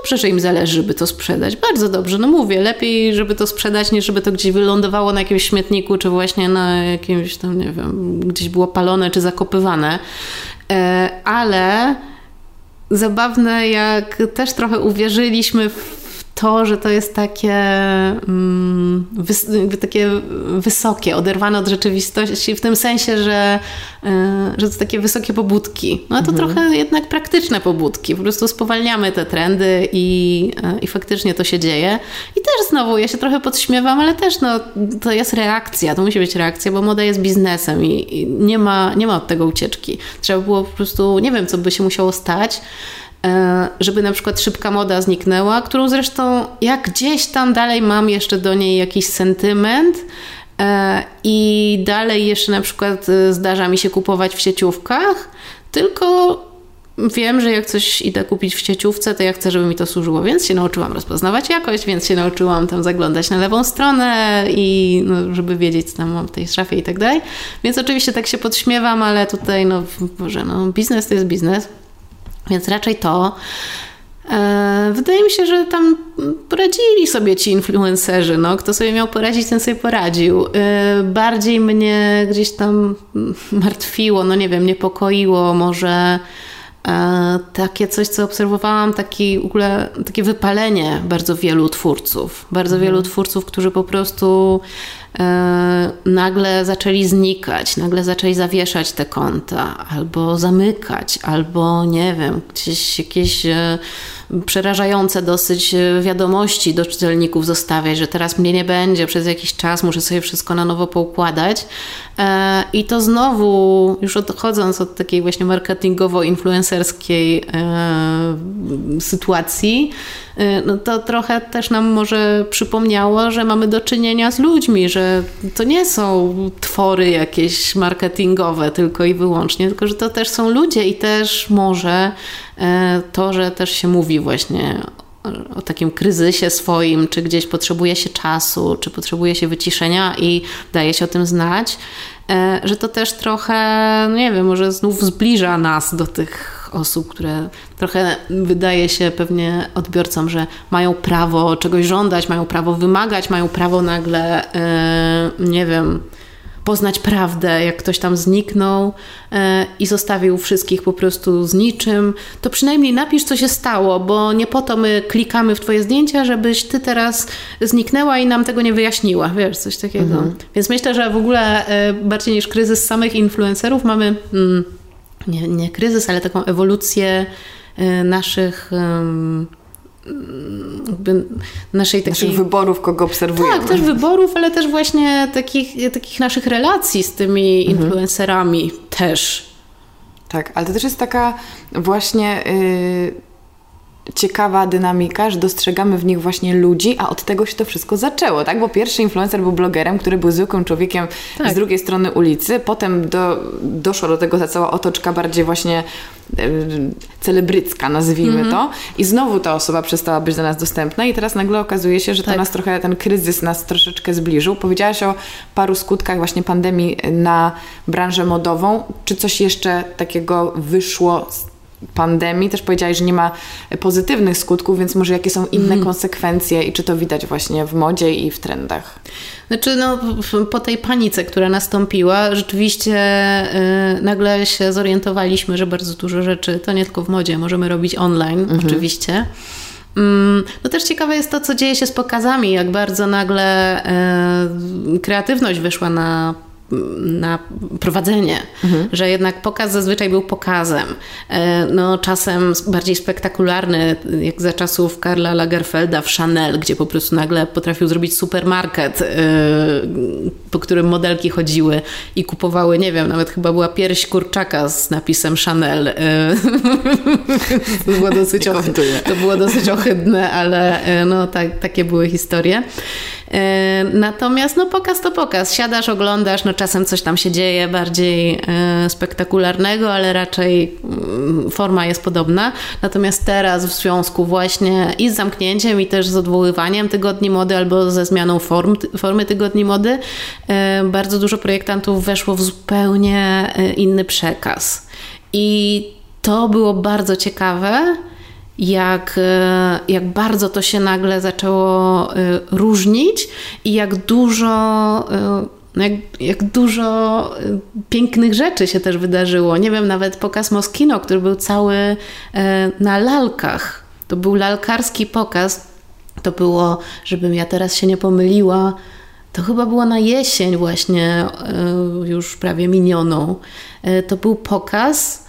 dobrze, że im zależy, żeby to sprzedać. Bardzo dobrze, no mówię, lepiej, żeby to sprzedać, niż żeby to gdzieś wylądowało na jakimś śmietniku, czy właśnie na jakimś tam, nie wiem, gdzieś było palone, czy zakopywane. E, ale zabawne, jak też trochę uwierzylimy w to, że to jest takie, mm, wys takie wysokie, oderwane od rzeczywistości, w tym sensie, że, y, że to takie wysokie pobudki. No to mhm. trochę jednak praktyczne pobudki. Po prostu spowalniamy te trendy i, y, i faktycznie to się dzieje. I też znowu, ja się trochę podśmiewam, ale też no, to jest reakcja, to musi być reakcja, bo moda jest biznesem i, i nie, ma, nie ma od tego ucieczki. Trzeba było po prostu, nie wiem, co by się musiało stać, E, żeby na przykład szybka moda zniknęła, którą zresztą jak gdzieś tam dalej mam jeszcze do niej jakiś sentyment e, i dalej jeszcze na przykład e, zdarza mi się kupować w sieciówkach, tylko wiem, że jak coś idę kupić w sieciówce, to ja chcę, żeby mi to służyło, więc się nauczyłam rozpoznawać jakość, więc się nauczyłam tam zaglądać na lewą stronę i no, żeby wiedzieć, co tam mam w tej szafie i tak dalej. Więc oczywiście tak się podśmiewam, ale tutaj, no Boże, no biznes to jest biznes. Więc raczej to. E, wydaje mi się, że tam poradzili sobie ci influencerzy. No. Kto sobie miał poradzić, ten sobie poradził. E, bardziej mnie gdzieś tam martwiło, no nie wiem, niepokoiło może takie coś, co obserwowałam, taki, w ogóle, takie wypalenie bardzo wielu twórców. Bardzo mhm. wielu twórców, którzy po prostu E, nagle zaczęli znikać, nagle zaczęli zawieszać te konta, albo zamykać, albo nie wiem, gdzieś jakieś e, przerażające dosyć e, wiadomości do czytelników zostawiać, że teraz mnie nie będzie przez jakiś czas, muszę sobie wszystko na nowo poukładać. I to znowu, już odchodząc od takiej właśnie marketingowo-influencerskiej sytuacji, no to trochę też nam może przypomniało, że mamy do czynienia z ludźmi, że to nie są twory jakieś marketingowe tylko i wyłącznie, tylko że to też są ludzie i też może e, to, że też się mówi właśnie o takim kryzysie swoim, czy gdzieś potrzebuje się czasu, czy potrzebuje się wyciszenia i daje się o tym znać, e, że to też trochę, no nie wiem, może znów zbliża nas do tych osób, które trochę wydaje się pewnie odbiorcom, że mają prawo czegoś żądać, mają prawo wymagać, mają prawo nagle, yy, nie wiem, poznać prawdę, jak ktoś tam zniknął e, i zostawił wszystkich po prostu z niczym, to przynajmniej napisz, co się stało, bo nie po to my klikamy w Twoje zdjęcia, żebyś Ty teraz zniknęła i nam tego nie wyjaśniła, wiesz, coś takiego. Mhm. Więc myślę, że w ogóle e, bardziej niż kryzys samych influencerów mamy. Mm, nie, nie kryzys, ale taką ewolucję e, naszych naszej takiej... Naszych wyborów, kogo obserwujemy. Tak, też wyborów, ale też właśnie takich, takich naszych relacji z tymi mhm. influencerami też. Tak, ale to też jest taka właśnie... Yy ciekawa dynamika, że dostrzegamy w nich właśnie ludzi, a od tego się to wszystko zaczęło, tak? Bo pierwszy influencer był blogerem, który był zwykłym człowiekiem tak. z drugiej strony ulicy, potem do, doszła do tego ta cała otoczka bardziej właśnie e, celebrycka, nazwijmy mm -hmm. to. I znowu ta osoba przestała być dla nas dostępna i teraz nagle okazuje się, że to tak. nas trochę, ten kryzys nas troszeczkę zbliżył. Powiedziałaś o paru skutkach właśnie pandemii na branżę modową. Czy coś jeszcze takiego wyszło z pandemii. Też powiedziałaś, że nie ma pozytywnych skutków, więc może jakie są inne mm. konsekwencje i czy to widać właśnie w modzie i w trendach? Znaczy, no, po tej panice, która nastąpiła, rzeczywiście yy, nagle się zorientowaliśmy, że bardzo dużo rzeczy, to nie tylko w modzie, możemy robić online, -hmm. oczywiście. Mm, no też ciekawe jest to, co dzieje się z pokazami, jak bardzo nagle e, kreatywność wyszła na na prowadzenie, mhm. że jednak pokaz zazwyczaj był pokazem. E, no, czasem bardziej spektakularny, jak za czasów Karla Lagerfelda w Chanel, gdzie po prostu nagle potrafił zrobić supermarket, e, po którym modelki chodziły i kupowały, nie wiem, nawet chyba była pierś kurczaka z napisem Chanel. E, to, było dosyć ohydne, to było dosyć ohydne, ale no, tak, takie były historie. E, natomiast no pokaz to pokaz. Siadasz, oglądasz, no czasem coś tam się dzieje bardziej e, spektakularnego, ale raczej mm, forma jest podobna. Natomiast teraz w związku właśnie i z zamknięciem i też z odwoływaniem tygodni mody albo ze zmianą form, formy tygodni mody, e, bardzo dużo projektantów weszło w zupełnie inny przekaz. I to było bardzo ciekawe jak, e, jak bardzo to się nagle zaczęło e, różnić i jak dużo, e, jak, jak dużo pięknych rzeczy się też wydarzyło. Nie wiem, nawet pokaz Moskino, który był cały na lalkach. To był lalkarski pokaz. To było, żebym ja teraz się nie pomyliła, to chyba było na jesień właśnie, już prawie minioną. To był pokaz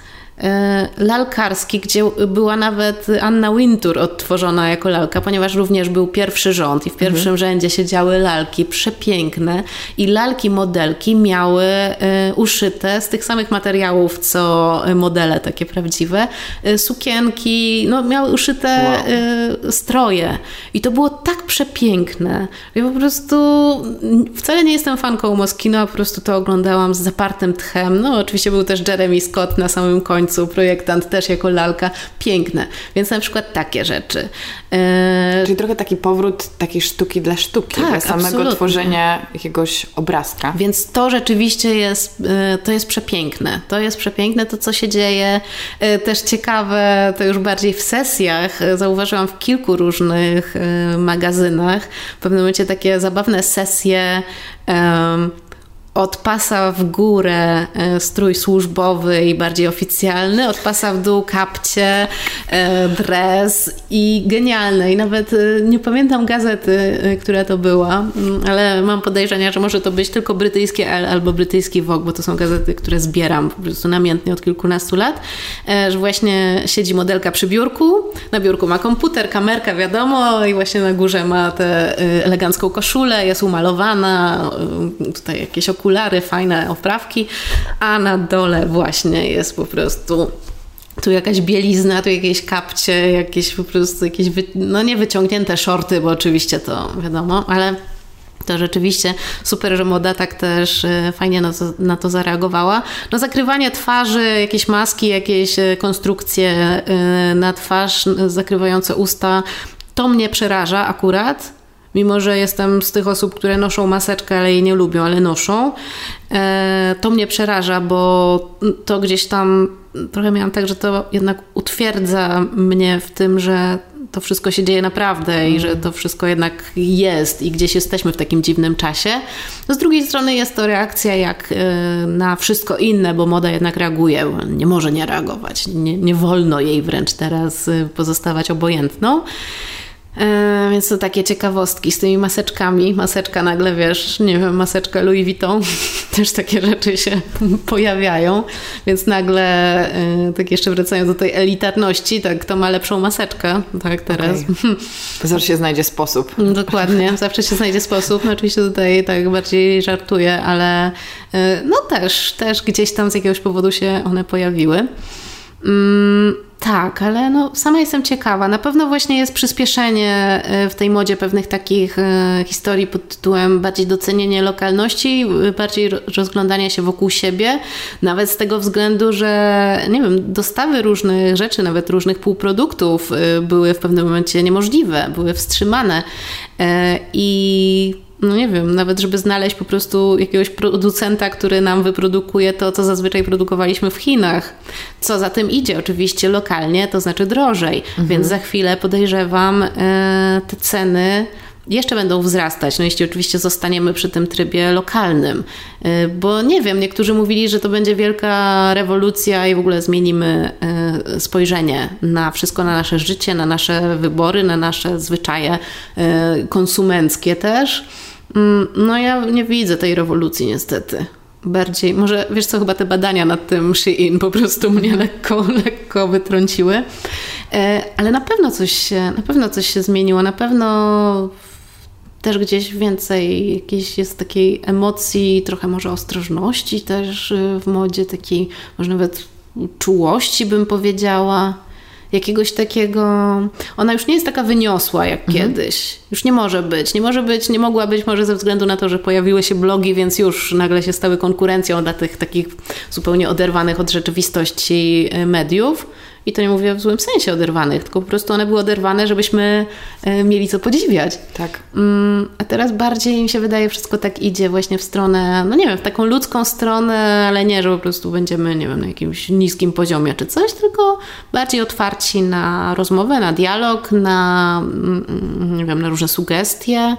lalkarski, gdzie była nawet Anna Wintour odtworzona jako lalka, ponieważ również był pierwszy rząd i w pierwszym mhm. rzędzie siedziały lalki przepiękne i lalki modelki miały e, uszyte z tych samych materiałów, co modele takie prawdziwe, e, sukienki, no miały uszyte wow. stroje i to było tak przepiękne. Ja po prostu wcale nie jestem fanką Moskino, a po prostu to oglądałam z zapartym tchem. No oczywiście był też Jeremy Scott na samym końcu końcu projektant też jako lalka. Piękne. Więc na przykład takie rzeczy. E... Czyli trochę taki powrót takiej sztuki dla sztuki, tak, dla samego absolutnie. tworzenia jakiegoś obrazka. Więc to rzeczywiście jest, e, to jest przepiękne. To jest przepiękne, to co się dzieje. E, też ciekawe, to już bardziej w sesjach. Zauważyłam w kilku różnych magazynach. W pewnym momencie takie zabawne sesje od pasa w górę e, strój służbowy i bardziej oficjalny, od pasa w dół kapcie, e, dres i genialne. I nawet e, nie pamiętam gazety, która to była, mm, ale mam podejrzenia, że może to być tylko brytyjski L albo brytyjski Vogue, bo to są gazety, które zbieram po prostu namiętnie od kilkunastu lat, że właśnie siedzi modelka przy biurku, na biurku ma komputer, kamerka wiadomo i właśnie na górze ma tę elegancką koszulę, jest umalowana, tutaj jakieś okulary okulary, fajne oprawki, a na dole właśnie jest po prostu tu jakaś bielizna, tu jakieś kapcie, jakieś po prostu jakieś, wy... no nie wyciągnięte shorty, bo oczywiście to wiadomo, ale to rzeczywiście super, że moda tak też e, fajnie na to, na to zareagowała. No zakrywanie twarzy, jakieś maski, jakieś e, konstrukcje e, na twarz zakrywające usta, to mnie przeraża akurat. Mimo, że jestem z tych osób, które noszą maseczkę, ale jej nie lubią, ale noszą. To mnie przeraża, bo to gdzieś tam trochę miałam tak, że to jednak utwierdza mnie w tym, że to wszystko się dzieje naprawdę i że to wszystko jednak jest i gdzieś jesteśmy w takim dziwnym czasie. No z drugiej strony jest to reakcja jak e, na wszystko inne, bo moda jednak reaguje, nie może nie reagować, nie, nie wolno jej wręcz teraz e, pozostawać obojętną. E, więc to takie ciekawostki z tymi maseczkami. Maseczka nagle, wiesz, nie wiem, maseczka Louis Vuitton, też takie rzeczy się pojawiają, więc nagle e, tak jeszcze wracają do tej elitarności, tak, kto ma lepszą maseczkę, tak teraz. Okay. Zawsze się znajdzie sposób. Dokładnie, zawsze się znajdzie sposób. No oczywiście tutaj tak bardziej żartuję, ale e, no też, też gdzieś tam z jakiegoś powodu się one pojawiły. Mm, tak, ale no, sama jestem ciekawa. Na pewno właśnie jest przyspieszenie e, w tej modzie pewnych takich e, historii pod tytułem bardziej docenienie lokalności, e, bardziej rozglądania się wokół siebie, nawet z tego względu, że nie wiem, dostawy różnych rzeczy, nawet różnych półproduktów były w pewnym momencie niemożliwe, były wstrzymane. I no nie wiem, nawet żeby znaleźć po prostu jakiegoś producenta, który nam wyprodukuje to, co zazwyczaj produkowaliśmy w Chinach. Co za tym idzie, oczywiście lokalnie, to znaczy drożej, mhm. więc za chwilę podejrzewam e, te ceny jeszcze będą wzrastać, no jeśli oczywiście zostaniemy przy tym trybie lokalnym. E, bo nie wiem, niektórzy mówili, że to będzie wielka rewolucja i w ogóle zmienimy e, spojrzenie na wszystko, na nasze życie, na nasze wybory, na nasze zwyczaje konsumenckie też. Mm, no ja nie widzę tej rewolucji niestety. Bardziej, może wiesz co, chyba te badania nad tym Shein po prostu mnie mhm. lekko, lekko wytrąciły. E, ale na pewno coś się, na pewno coś się zmieniło, na pewno też gdzieś więcej jakiejś jest takiej emocji, trochę może ostrożności też y, w modzie, takiej może nawet czułości bym powiedziała jakiegoś takiego. Ona już nie jest taka wyniosła jak mhm. kiedyś. Już nie może być. Nie może być, nie mogła być może ze względu na to, że pojawiły się blogi, więc już nagle się stały konkurencją dla tych takich zupełnie oderwanych od rzeczywistości e, mediów. I to nie mówię w złym sensie oderwanych, tylko po prostu one były oderwane, żebyśmy e, mieli co podziwiać. Tak. Mm, a teraz bardziej mi się wydaje, wszystko tak idzie właśnie w stronę, no nie wiem, w taką ludzką stronę, ale nie, że po prostu będziemy, nie wiem, na jakimś niskim poziomie czy coś, tylko bardziej otwarci na rozmowę, na dialog, na, mm, nie wiem, na różne sugestie.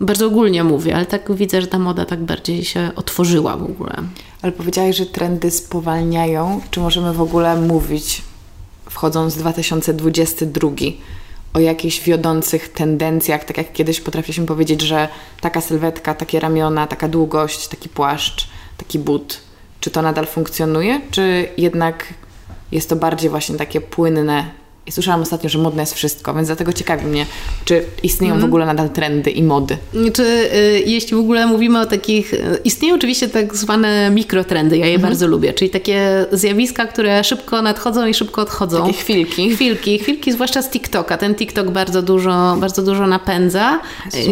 Bardzo ogólnie mówię, ale tak widzę, że ta moda tak bardziej się otworzyła w ogóle. Ale powiedziałaś, że trendy spowalniają. Czy możemy w ogóle mówić wchodząc w 2022 o jakichś wiodących tendencjach, tak jak kiedyś potrafiliśmy powiedzieć, że taka sylwetka, takie ramiona, taka długość, taki płaszcz, taki but, czy to nadal funkcjonuje, czy jednak jest to bardziej właśnie takie płynne i słyszałam ostatnio, że modne jest wszystko, więc dlatego ciekawi mnie, czy istnieją mm. w mhm. ogóle nadal trendy i mody. Czy y, jeśli w ogóle mówimy o takich, y, istnieją oczywiście tak zwane mikrotrendy, ja je mm. bardzo lubię, czyli takie zjawiska, które szybko nadchodzą i szybko odchodzą. Takie chwilki. Chwilki, chwilki zwłaszcza z TikToka. Ten TikTok bardzo dużo, bardzo dużo napędza.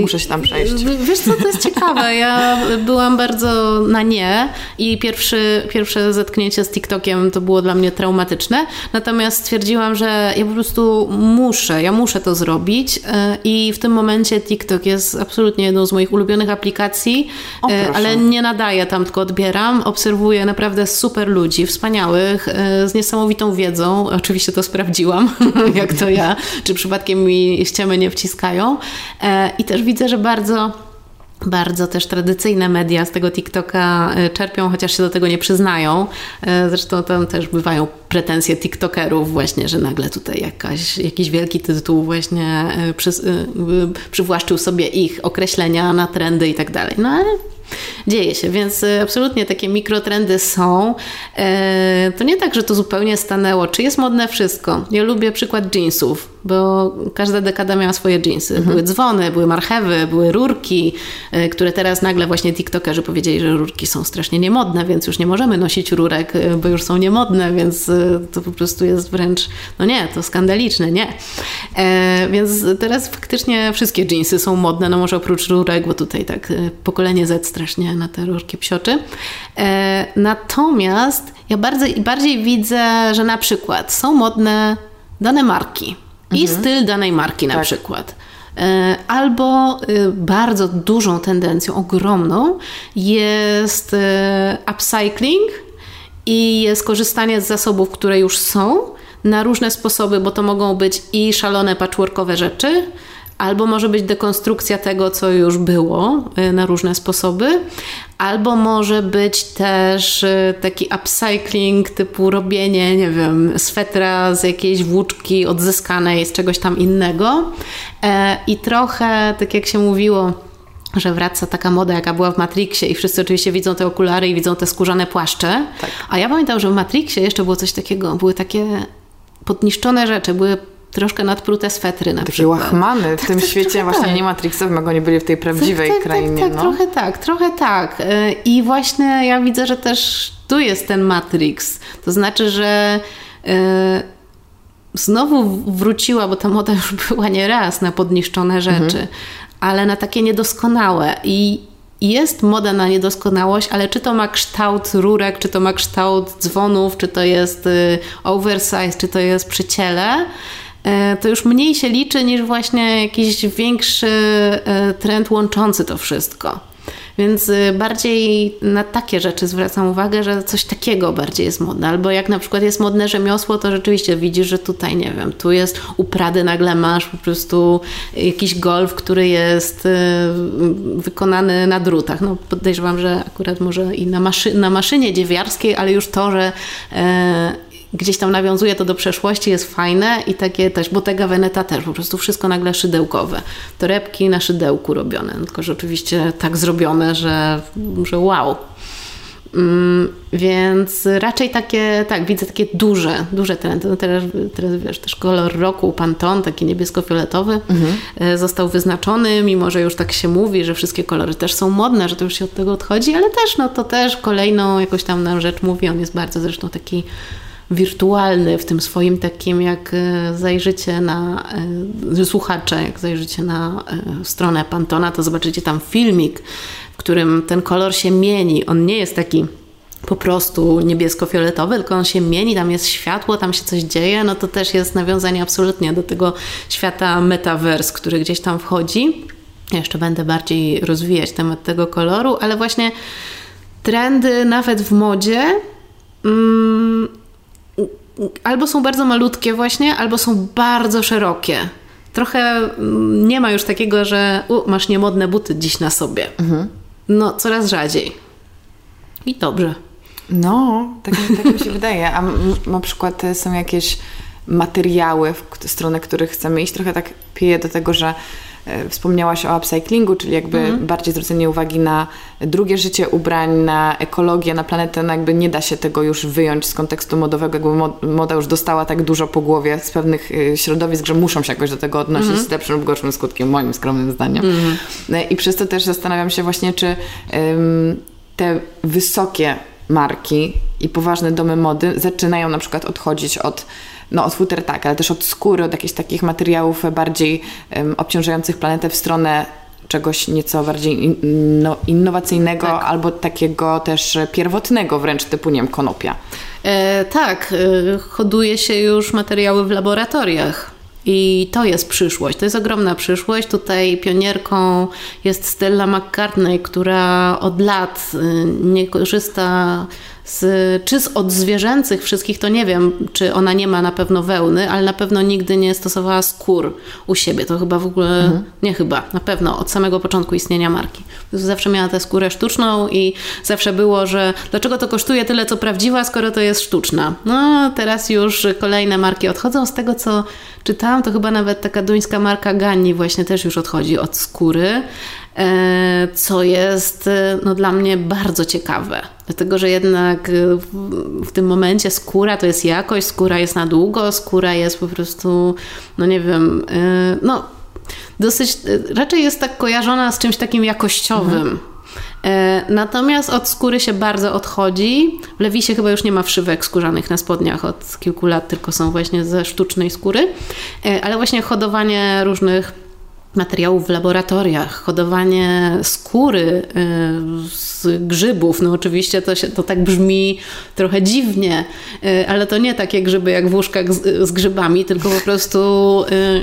Muszę się tam przejść. Y, wiesz co, to jest ciekawe. Ja byłam bardzo na nie i pierwszy, pierwsze zetknięcie z TikTokiem to było dla mnie traumatyczne, natomiast stwierdziłam, że ja po prostu muszę, ja muszę to zrobić e, i w tym momencie TikTok jest absolutnie jedną z moich ulubionych aplikacji, o, e, ale nie nadaję tam, tylko odbieram. Obserwuję naprawdę super ludzi, wspaniałych, e, z niesamowitą wiedzą. Oczywiście to sprawdziłam, jak to ja, czy przypadkiem mi ściemy nie wciskają. I też widzę, że bardzo bardzo też tradycyjne media z tego TikToka e, czerpią, chociaż się do tego nie przyznają. E, zresztą tam też bywają pretensje TikTokerów właśnie, że nagle tutaj jakaś, jakiś wielki tytuł właśnie e, przy, przywłaszczył sobie ich określenia na trendy i tak dalej. No ale Dzieje się, więc y, absolutnie takie mikrotrendy są. E, to nie tak, że to zupełnie stanęło. Czy jest modne wszystko? Ja lubię przykład jeansów, bo każda dekada miała swoje jeansy. Mhm. Były dzwony, były marchewy, były rurki, e, które teraz nagle właśnie tiktokerzy powiedzieli, że rurki są strasznie niemodne, więc już nie możemy nosić rurek, e, bo już są niemodne, więc to po prostu jest wręcz, no nie, to skandaliczne, nie. Więc teraz faktycznie wszystkie jeansy są modne, no może oprócz rurek, bo tutaj tak pokolenie Z strasznie na te rurki psioczy. E, natomiast ja bardziej, bardziej widzę, że na przykład są modne dane marki mhm. i styl danej marki na tak. przykład. E, albo y, bardzo dużą tendencją, ogromną jest e, upcycling i jest korzystanie z zasobów, które już są na różne sposoby, bo to mogą być i szalone patchworkowe rzeczy, Albo może być dekonstrukcja tego, co już było y, na różne sposoby, albo może być też y, taki upcycling typu robienie, nie wiem, swetra z jakiejś włóczki odzyskanej z czegoś tam innego. E, I trochę, tak jak się mówiło, że wraca taka moda, jaka była w Matrixie i wszyscy oczywiście widzą te okulary i widzą te skórzane płaszcze. Tak. A ja pamiętam, że w Matrixie jeszcze było coś takiego, były takie podniszczone rzeczy, były troszkę nadprute swetry na Takie przykład. łachmany w tak, tym tak, świecie właśnie tak. nie Matrixowym, jak oni byli w tej prawdziwej tak, tak, krainie. Tak, no. trochę tak, trochę tak. Y, I właśnie ja widzę, że też tu jest ten Matrix. To znaczy, że yy, znowu wróciła, bo ta moda już była nieraz na podniszczone rzeczy, mhm. ale na takie niedoskonałe. I jest moda na niedoskonałość, ale czy to ma kształt rurek, czy to ma kształt dzwonów, czy to jest y, oversize, czy to jest przy ciele, E, to już mniej się liczy niż właśnie jakiś większy e, trend łączący to wszystko. Więc e, bardziej na takie rzeczy zwracam uwagę, że coś takiego bardziej jest modne. Albo jak na przykład jest modne rzemiosło, to rzeczywiście widzisz, że tutaj, nie wiem, tu jest uprady, nagle masz po prostu jakiś golf, który jest wykonany na drutach. No podejrzewam, że akurat może i na, maszy na maszynie dziewiarskiej, ale już to, że gdzieś tam nawiązuje to do przeszłości, jest fajne i takie też, Bottega Veneta też, po prostu wszystko nagle szydełkowe. Torebki na szydełku robione, tylko że oczywiście tak zrobione, że, że wow. Mm, więc raczej takie, tak, widzę takie duże, duże trendy. No teraz, teraz wiesz, też kolor roku Pantone, taki niebiesko-fioletowy, mhm. E, został wyznaczony, mimo że już tak się mówi, że wszystkie kolory też są modne, że to już się od tego odchodzi, ale też, no to też kolejną jakoś tam nam rzecz mówi. On jest bardzo zresztą taki wirtualny w tym swoim takim, jak e, zajrzycie na, e, słuchacze, jak zajrzycie na e, stronę Pantona, to zobaczycie tam filmik, w którym ten kolor się mieni. On nie jest taki po prostu niebiesko-fioletowy, tylko on się mieni, tam jest światło, tam się coś dzieje, no to też jest nawiązanie absolutnie do tego świata metaverse, który gdzieś tam wchodzi. Jeszcze będę bardziej rozwijać temat tego koloru, ale właśnie trendy nawet w modzie mm, albo są bardzo malutkie właśnie, albo są bardzo szerokie. Trochę mm, nie ma już takiego, że u, masz niemodne buty dziś na sobie. Mhm. No, coraz rzadziej. I dobrze. No, tak, tak mi się wydaje. A na przykład są jakieś materiały, w stronę których chcemy iść. Trochę tak pije do tego, że wspomniałaś o upcyclingu, czyli jakby mhm. bardziej zwrócenie uwagi na drugie życie ubrań, na ekologię, na planetę, no jakby nie da się tego już wyjąć z kontekstu modowego, jakby moda już dostała tak dużo po głowie z pewnych e, środowisk, że muszą się jakoś do tego odnosić mhm. z lepszym lub gorszym skutkiem, moim skromnym zdaniem. Mhm. E, I przez to też zastanawiam się właśnie, czy te wysokie marki i poważne domy mody zaczynają na przykład odchodzić od no od futer tak, ale też od skóry, od jakichś takich materiałów bardziej um, obciążających planetę w stronę czegoś nieco bardziej in, no, innowacyjnego tak. albo takiego też pierwotnego wręcz typu, nie wiem, konopia. E, tak, e, hoduje się już materiały w laboratoriach. I to jest przyszłość, to jest ogromna przyszłość. Tutaj pionierką jest Stella McCartney, która od lat y, nie korzysta z, czy z odzwierzęcych wszystkich, to nie wiem, czy ona nie ma na pewno wełny, ale na pewno nigdy nie stosowała skór u siebie. To chyba w ogóle, mhm. nie chyba, na pewno od samego początku istnienia marki. Zawsze miała tę skórę sztuczną i zawsze było, że dlaczego to kosztuje tyle co prawdziwa, skoro to jest sztuczna. No teraz już kolejne marki odchodzą. Z tego co czytałam, to chyba nawet taka duńska marka Ganni właśnie też już odchodzi od skóry. e, co jest e, no, dla mnie bardzo ciekawe. Dlatego, że jednak w, w, tym momencie skóra to jest jakość, skóra jest na długo, skóra jest po prostu, no nie wiem, no dosyć, raczej jest tak kojarzona z czymś takim jakościowym. Mhm. Natomiast od skóry się bardzo odchodzi. W Lewisie chyba już nie ma wszywek skórzanych na spodniach od kilku lat, tylko są właśnie ze sztucznej skóry. Ale właśnie hodowanie różnych materiałów w laboratoriach, hodowanie skóry y, z grzybów. No oczywiście to, się, to tak brzmi trochę dziwnie, y, ale to nie takie grzyby jak w łóżkach z, z grzybami, tylko po prostu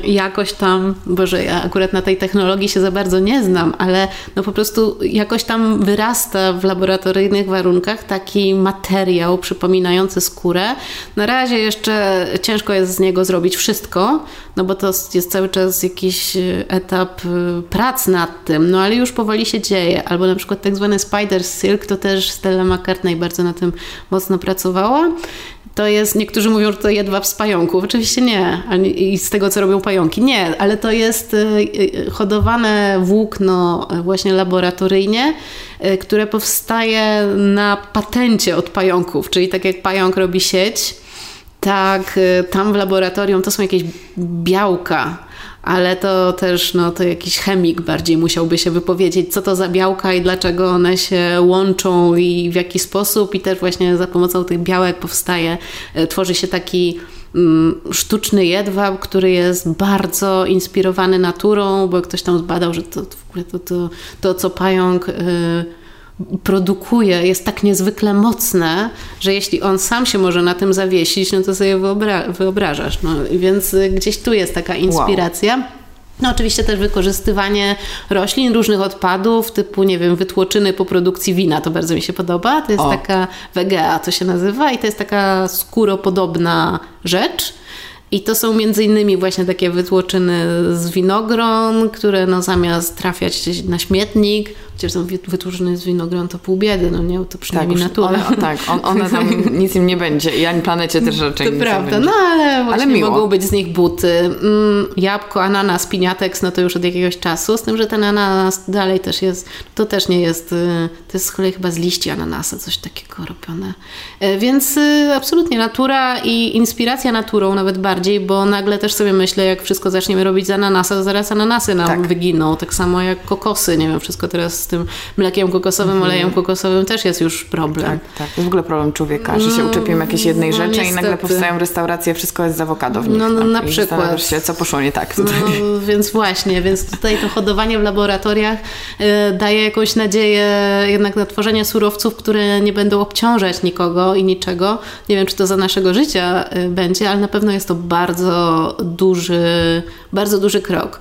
y, jakoś tam, boże ja akurat na tej technologii się za bardzo nie znam, ale no po prostu jakoś tam wyrasta w laboratoryjnych warunkach taki materiał przypominający skórę. Na razie jeszcze ciężko jest z niego zrobić wszystko, no bo to jest cały czas jakiś etap y, prac nad tym, no ale już powoli się dzieje. Albo na przykład tak zwany Spider Silk, to też Stella McCartney bardzo na tym mocno pracowała. To jest, niektórzy mówią, że to jedwab z pająków. Oczywiście nie. I z tego, co robią pająki. Nie, ale to jest y, y, hodowane włókno właśnie laboratoryjnie, które powstaje na patencie od pająków. Czyli tak jak pająk robi sieć, tak tam w laboratorium to są jakieś białka, ale to też no, to jakiś chemik bardziej musiałby się wypowiedzieć, co to za białka i dlaczego one się łączą i w jaki sposób. I też właśnie za pomocą tych białek powstaje, e, tworzy się taki mm, sztuczny jedwab, który jest bardzo inspirowany naturą, bo ktoś tam zbadał, że to w ogóle to, to, to co pająk... Yy, produkuje, jest tak niezwykle mocne, że jeśli on sam się może na tym zawiesić, no to sobie wyobra wyobrażasz. No, więc gdzieś tu jest taka inspiracja. Wow. No oczywiście też wykorzystywanie roślin, różnych odpadów, typu, nie wiem, wytłoczyny po produkcji wina, to bardzo mi się podoba. To jest o. taka wegea, to się nazywa i to jest taka skóropodobna rzecz. I to są między innymi właśnie takie wytłoczyny z winogron, które no zamiast trafiać na śmietnik, Chociaż są wytłuczone z winogron to pół biedy, no nie, to przynajmniej tak, natura. One, tak, on, one tam nic im nie będzie i ani planecie też raczej to nic prawda, no ale właśnie ale mogą być z nich buty. Mm, jabłko, ananas, piniatex, no to już od jakiegoś czasu, z tym, że ten ananas dalej też jest, to też nie jest, y, to jest z kolei chyba z liści ananasa, coś takiego robione. E, więc y, absolutnie natura i inspiracja naturą nawet bardziej, bo nagle też sobie myślę, jak wszystko zaczniemy robić z ananasa, to zaraz ananasy nam tak. wyginą, tak samo jak kokosy, nie wiem, wszystko teraz tym mlekiem kokosowym, mhm. olejem kokosowym też jest już problem. Tak, tak. To w ogóle problem człowieka, że się no, uczepimy jakiejś jednej no, rzeczy niestety. i nagle powstają restauracje, wszystko jest z awokado w nich. No, no na przykład. się, co poszło nie tak tutaj. No, więc właśnie, więc tutaj to hodowanie w laboratoriach y, daje jakąś nadzieję jednak na tworzenie surowców, które nie będą obciążać nikogo i niczego. Nie wiem, czy to za naszego życia y, będzie, ale na pewno jest to bardzo duży, bardzo duży krok.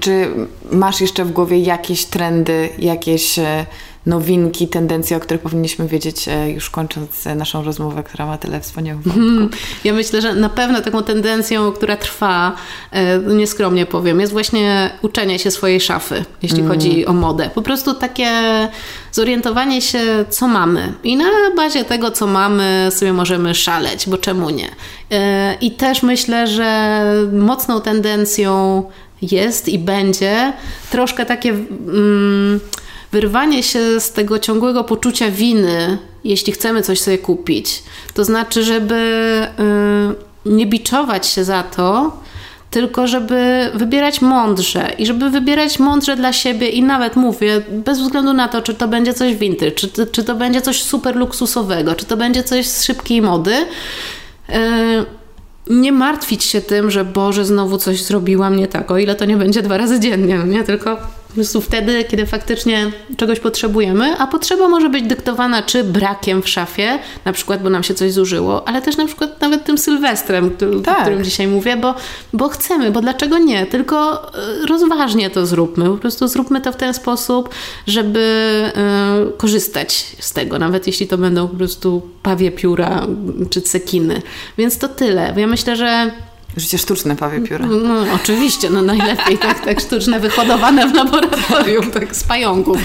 Czy masz jeszcze w głowie jakieś trendy, jakieś e, nowinki, tendencje, o których powinniśmy wiedzieć e, już kończąc e, naszą rozmowę, która ma tyle wspaniałych wątków? Hmm. Ja myślę, że na pewno taką tendencją, która trwa, nieskromnie powiem, jest właśnie uczenie się swojej szafy, jeśli mm. chodzi o modę. Po prostu takie zorientowanie się, co mamy. I na bazie tego, co mamy, sobie możemy szaleć, bo czemu nie? I też myślę, że mocną tendencją jest i będzie troszkę takie mm, wyrwanie się z tego ciągłego poczucia winy, jeśli chcemy coś sobie kupić. To znaczy, żeby y, nie biczować się za to, tylko żeby wybierać mądrze i żeby wybierać mądrze dla siebie i nawet mówię, bez względu na to, czy to będzie coś vintage, czy, czy to będzie coś super luksusowego, czy to będzie coś z szybkiej mody. Y, nie martwić się tym, że Boże, znowu coś zrobiłam nie tak, o ile to nie będzie dwa razy dziennie, no nie? Tylko prostu wtedy, kiedy faktycznie czegoś potrzebujemy, a potrzeba może być dyktowana czy brakiem w szafie, na przykład, bo nam się coś zużyło, ale też na przykład nawet tym Sylwestrem, tak. o którym dzisiaj mówię, bo, bo chcemy, bo dlaczego nie? Tylko e, rozważnie to zróbmy. Po prostu zróbmy to w ten sposób, żeby y, korzystać z tego, nawet jeśli to będą po prostu pawie pióra czy cekiny. Więc to tyle. Ja myślę, że Życie sztuczne pawie pióra. No, no, oczywiście, no najlepiej tak, tak sztuczne, wyhodowane w laboratorium, tak z pająków.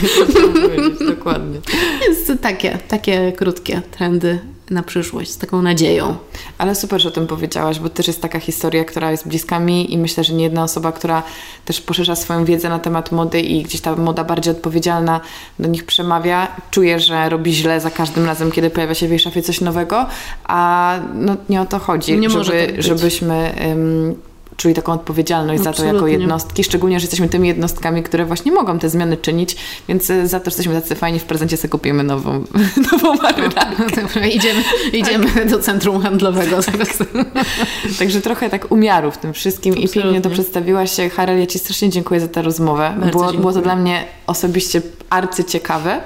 Dokładnie. Więc takie, takie krótkie trendy na przyszłość, z taką nadzieją. Ale super, że o tym powiedziałaś, bo też jest taka historia, która jest bliska mi i myślę, że nie jedna osoba, która też poszerza swoją wiedzę na temat mody i gdzieś ta moda bardziej odpowiedzialna do nich przemawia, czuje, że robi źle za każdym razem, kiedy pojawia się w jej szafie coś nowego, a no, nie o to chodzi, nie żeby, tak żebyśmy... Um, czuli taką odpowiedzialność Absolutnie. za to jako jednostki, szczególnie, że jesteśmy tymi jednostkami, które właśnie mogą te zmiany czynić, więc e, za to, że jesteśmy tacy fajni, w prezencie sobie kupimy nową, nową marynarkę. Dobra, idziemy, idziemy tak. do centrum handlowego Także trochę tak umiaru w tym wszystkim Absolutnie. i pięknie to przedstawiłaś. Harel, ja Ci strasznie dziękuję za tę rozmowę. Było, było to dla mnie osobiście arcyciekawe.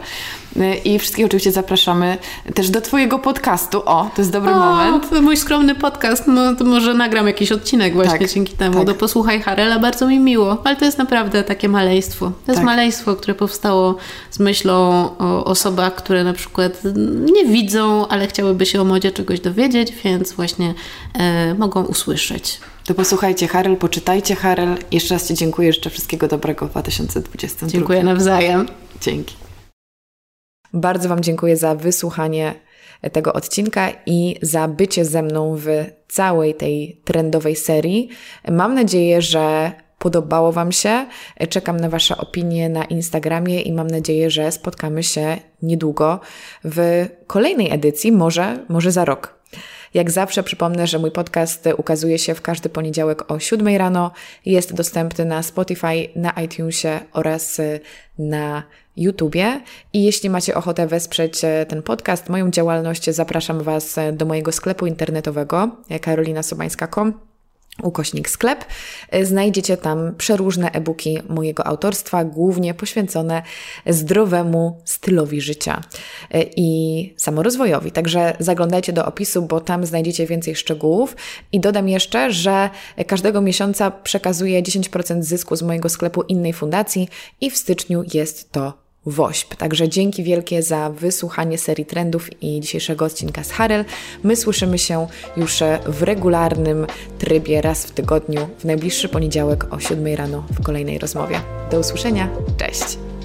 I wszystkich oczywiście zapraszamy też do Twojego podcastu. O, to jest dobry o, moment. Mój skromny podcast, no to może nagram jakiś odcinek właśnie tak, dzięki temu. Tak. Do Posłuchaj Harela, bardzo mi miło. Ale to jest naprawdę takie maleństwo. To jest tak. maleństwo, które powstało z myślą o osobach, które na przykład nie widzą, ale chciałyby się o modzie czegoś dowiedzieć, więc właśnie e, mogą usłyszeć. To posłuchajcie Harel, poczytajcie Harel. Jeszcze raz Ci dziękuję. Życzę wszystkiego dobrego w 2022. Dziękuję nawzajem. Dzięki. Bardzo Wam dziękuję za wysłuchanie tego odcinka i za bycie ze mną w całej tej trendowej serii. Mam nadzieję, że podobało Wam się. Czekam na Wasze opinie na Instagramie i mam nadzieję, że spotkamy się niedługo w kolejnej edycji, może, może za rok. Jak zawsze przypomnę, że mój podcast ukazuje się w każdy poniedziałek o 7 rano. Jest dostępny na Spotify, na iTunesie oraz na YouTubie. I jeśli macie ochotę wesprzeć e, ten podcast, moją działalność, zapraszam Was e, do mojego sklepu internetowego karolinasobańska.com ukośnik sklep. E, znajdziecie tam przeróżne e-booki mojego autorstwa, głównie poświęcone zdrowemu stylowi życia i samorozwojowi. Także zaglądajcie do opisu, bo tam znajdziecie więcej szczegółów. I dodam jeszcze, że każdego miesiąca przekazuję 10% zysku z mojego sklepu innej fundacji i w styczniu jest to WOŚP. Także dzięki wielkie za wysłuchanie serii trendów i dzisiejszego odcinka z Harel. My słyszymy się już w regularnym trybie raz w tygodniu, w najbliższy poniedziałek o 7 rano w kolejnej rozmowie. Do usłyszenia. Cześć!